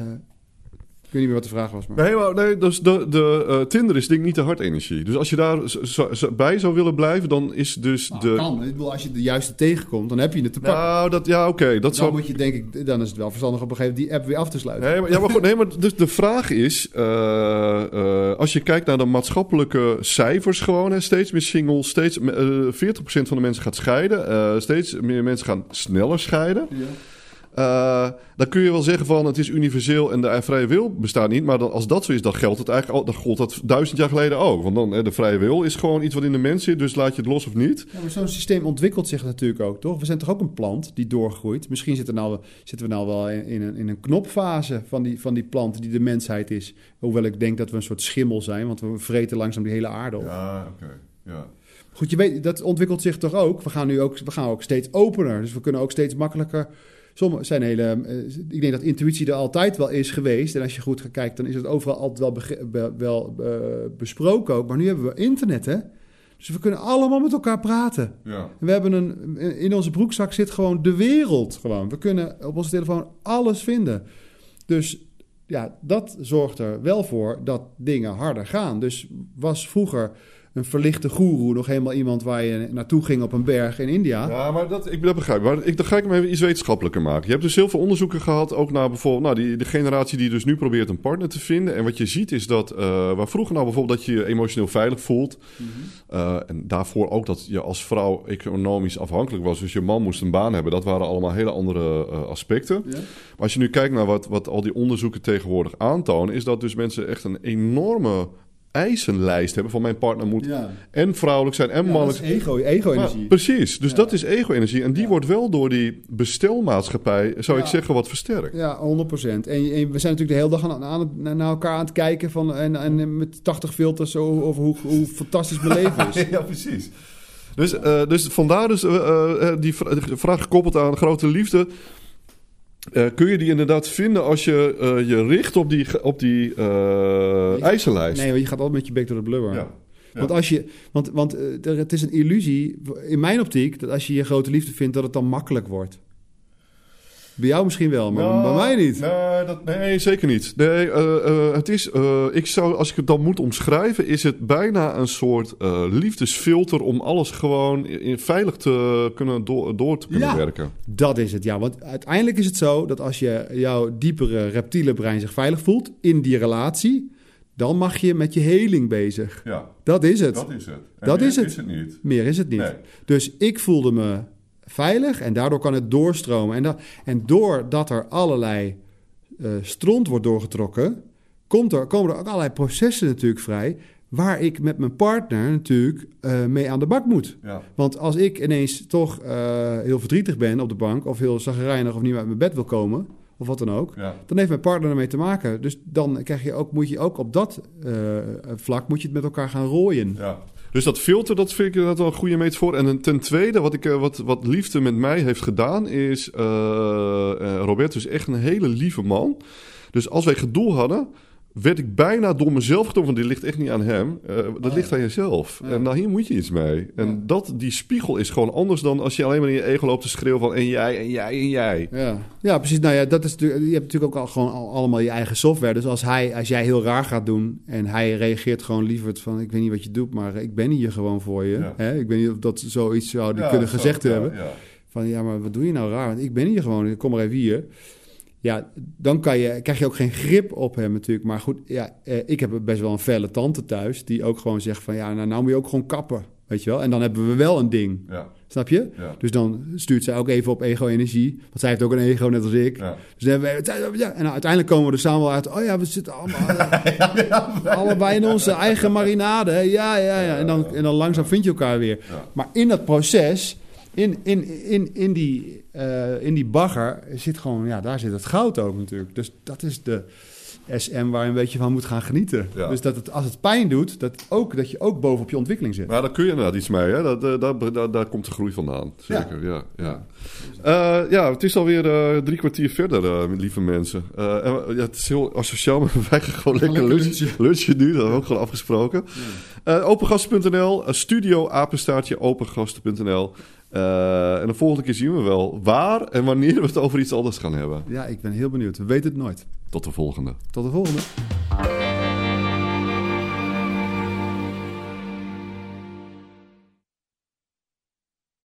[SPEAKER 2] Ik weet niet meer wat de vraag was. Maar...
[SPEAKER 1] Nee, maar, nee dus de, de eh, Tinder is denk ik niet de hartenergie. Dus als je daar zo- zo- zo bij zou willen blijven, dan is dus
[SPEAKER 2] Nou,
[SPEAKER 1] de...
[SPEAKER 2] kan. Ik bedoel, als je de juiste tegenkomt, dan heb je het te pakken.
[SPEAKER 1] Nou, dat, ja, oké. dat
[SPEAKER 2] dan
[SPEAKER 1] zou...
[SPEAKER 2] moet je denk ik, dan is het wel verstandig op een gegeven moment die app weer af te sluiten.
[SPEAKER 1] Nee, maar, ja, maar goed, nee, maar dus de vraag is, eh, eh, als je kijkt naar de maatschappelijke cijfers gewoon, hè, steeds meer singles, steeds, eh 40% van de mensen gaat scheiden, eh, steeds meer mensen gaan sneller scheiden.
[SPEAKER 2] Ja.
[SPEAKER 1] Eh, dan kun je wel zeggen van het is universeel en de vrije wil bestaat niet. Maar dan, als dat zo is, dan geldt het eigenlijk al, dan gold dat duizend jaar geleden ook. Want dan, hè, de vrije wil is gewoon iets wat in de mens zit, dus laat je het los of niet.
[SPEAKER 2] Ja, maar zo'n systeem ontwikkelt zich natuurlijk ook, toch? We zijn toch ook een plant die doorgroeit? Misschien zitten, nou, zitten we nou wel in, in een, in een knopfase van die, van die plant die de mensheid is. Hoewel ik denk dat we een soort schimmel zijn, want we vreten langzaam die hele aarde op.
[SPEAKER 1] Ja, oké. Ja.
[SPEAKER 2] Goed, je weet, dat ontwikkelt zich toch ook? We gaan nu ook, we gaan ook steeds opener, dus we kunnen ook steeds makkelijker... Sommige zijn hele, eh, ik denk dat intuïtie er altijd wel is geweest. En als je goed gaat kijken, dan is het overal altijd wel, be- wel eh, besproken ook. Maar nu hebben we internet, hè? Dus we kunnen allemaal met elkaar praten.
[SPEAKER 1] ja.
[SPEAKER 2] We hebben een, in onze broekzak zit gewoon de wereld. Gewoon. We kunnen op onze telefoon alles vinden. Dus ja, dat zorgt er wel voor dat dingen harder gaan. Dus was vroeger een verlichte goeroe nog helemaal iemand waar je naartoe ging op een berg in India?
[SPEAKER 1] Ja, maar dat, ik dat begrijp. Maar ik, dan ga ik hem even iets wetenschappelijker maken. Je hebt dus heel veel onderzoeken gehad, ook naar bijvoorbeeld nou, die, de generatie die dus nu probeert een partner te vinden. En wat je ziet is dat, eh, waar vroeger nou bijvoorbeeld dat je je emotioneel veilig voelt. eh, en daarvoor ook dat je als vrouw economisch afhankelijk was. Dus je man moest een baan hebben. Dat waren allemaal hele andere eh, aspecten.
[SPEAKER 2] Ja?
[SPEAKER 1] Maar als je nu kijkt naar wat, wat al die onderzoeken tegenwoordig aantonen, is dat dus mensen echt een enorme eisenlijst hebben van mijn partner moet
[SPEAKER 2] Ja.
[SPEAKER 1] en vrouwelijk zijn en
[SPEAKER 2] Ja,
[SPEAKER 1] mannelijk
[SPEAKER 2] dat is ego, ego-energie.
[SPEAKER 1] maar precies, dus
[SPEAKER 2] Ja.
[SPEAKER 1] dat is ego-energie. En die wordt wel door die bestelmaatschappij, zou ik zeggen, wat versterkt.
[SPEAKER 2] Ja, 100%. En, en we zijn natuurlijk de hele dag aan, aan naar elkaar aan het kijken van, en, en met 80 filters over, over hoe, hoe fantastisch mijn leven is.
[SPEAKER 1] Ja, precies. Dus, eh, dus vandaar dus eh, eh, die vraag gekoppeld aan grote liefde. Eh, kun je die inderdaad vinden als je eh, je richt op die, op die eh, eisenlijst?
[SPEAKER 2] Nee, je gaat altijd met je bek door de blubber.
[SPEAKER 1] Ja. Ja.
[SPEAKER 2] Want, als je, want, want het is een illusie, in mijn optiek, dat als je je grote liefde vindt, dat het dan makkelijk wordt. Bij jou misschien wel, maar
[SPEAKER 1] Nou,
[SPEAKER 2] bij mij niet.
[SPEAKER 1] Nee, dat, nee zeker niet. Nee, eh, eh, het is, eh, ik zou, als ik het dan moet omschrijven, is het bijna een soort liefdesfilter om alles gewoon in, veilig te kunnen door, door te kunnen
[SPEAKER 2] Ja.
[SPEAKER 1] werken.
[SPEAKER 2] Dat is het, ja. Want uiteindelijk is het zo dat als je jouw diepere reptiele brein zich veilig voelt in die relatie, dan mag je met je heling bezig.
[SPEAKER 1] Ja,
[SPEAKER 2] Dat is het.
[SPEAKER 1] dat is het. En
[SPEAKER 2] Dat
[SPEAKER 1] meer
[SPEAKER 2] is het.
[SPEAKER 1] Is het niet.
[SPEAKER 2] Meer is het niet.
[SPEAKER 1] Nee.
[SPEAKER 2] Dus ik voelde me veilig en daardoor kan het doorstromen. En, da- en doordat er allerlei eh, stront wordt doorgetrokken, komt er, komen er ook allerlei processen natuurlijk vrij. Waar ik met mijn partner natuurlijk eh, mee aan de bak moet.
[SPEAKER 1] Ja.
[SPEAKER 2] Want als ik ineens toch eh, heel verdrietig ben op de bank, of heel zagrijnig of niet meer uit mijn bed wil komen, of wat dan ook,
[SPEAKER 1] Ja.
[SPEAKER 2] dan heeft mijn partner ermee te maken. Dus dan krijg je ook, moet je ook op dat vlak moet je het met elkaar gaan rooien.
[SPEAKER 1] Ja. Dus dat filter, dat vind ik inderdaad wel een goede metafoor. En ten tweede, wat, ik, eh, wat, wat liefde met mij heeft gedaan, is... eh eh, Roberto is echt een hele lieve man. Dus als wij gedoe hadden, werd ik bijna door mezelf getroffen. Want dit ligt echt niet aan hem. Eh, dat ligt aan jezelf.
[SPEAKER 2] Ja.
[SPEAKER 1] En nou, hier moet je iets mee. En
[SPEAKER 2] Ja.
[SPEAKER 1] dat, die spiegel is gewoon anders dan als je alleen maar in je ego loopt te schreeuwen van... En jij, en jij, en jij.
[SPEAKER 2] Ja, ja precies. Nou ja, dat is, je hebt natuurlijk ook al gewoon al- allemaal je eigen software. Dus als, hij, als jij heel raar gaat doen en hij reageert gewoon liever van... ik weet niet wat je doet, maar ik ben hier gewoon voor je. Hè? Ik weet niet of dat zoiets zou die kunnen gezegd hebben.
[SPEAKER 1] ja.
[SPEAKER 2] Van ja, maar wat doe je nou raar? Want ik ben hier gewoon, ik kom maar even hier. Ja, dan kan je, krijg je ook geen grip op hem natuurlijk. Maar goed, ja, eh, ik heb best wel een felle tante thuis... die ook gewoon zegt van ja, nou, nou moet je ook gewoon kappen. Weet je wel? En dan hebben we wel een ding.
[SPEAKER 1] Ja,
[SPEAKER 2] Snap je?
[SPEAKER 1] ja,
[SPEAKER 2] Dus dan stuurt zij ook even op ego-energie. Want zij heeft ook een ego, net als ik.
[SPEAKER 1] ja.
[SPEAKER 2] Dus dan hebben we, ja, en nou, uiteindelijk komen we er samen wel uit. Oh ja, we zitten allemaal eh, allebei in onze eigen marinade. Ja, ja, ja. En dan, en dan langzaam vind je elkaar weer. Maar in dat proces, in, in, in, in, die, eh, in die bagger, zit gewoon, ja, daar zit het goud ook natuurlijk. Dus dat is de SM waar je een beetje van moet gaan genieten.
[SPEAKER 1] Ja.
[SPEAKER 2] Dus dat het, als het pijn doet, dat, ook, dat je ook bovenop je ontwikkeling zit.
[SPEAKER 1] Maar daar kun je inderdaad iets mee, hè? Dat, eh, daar, daar, daar komt de groei vandaan. Zeker, ja. Ja, ja. ja het is alweer eh, drie kwartier verder, eh, lieve mensen. Eh, en, ja, het is heel asociaal, maar wij gaan gewoon lekker
[SPEAKER 2] lekker
[SPEAKER 1] lunchen. Lunchen nu, dat hebben we ook gewoon afgesproken. Eh, opengast.nl, eh, studio apenstaartje opengasten.nl. Eh, en de volgende keer zien we wel waar en wanneer we het over iets anders gaan hebben.
[SPEAKER 2] Ja, ik ben heel benieuwd. We weten het nooit.
[SPEAKER 1] Tot de volgende.
[SPEAKER 2] Tot de volgende.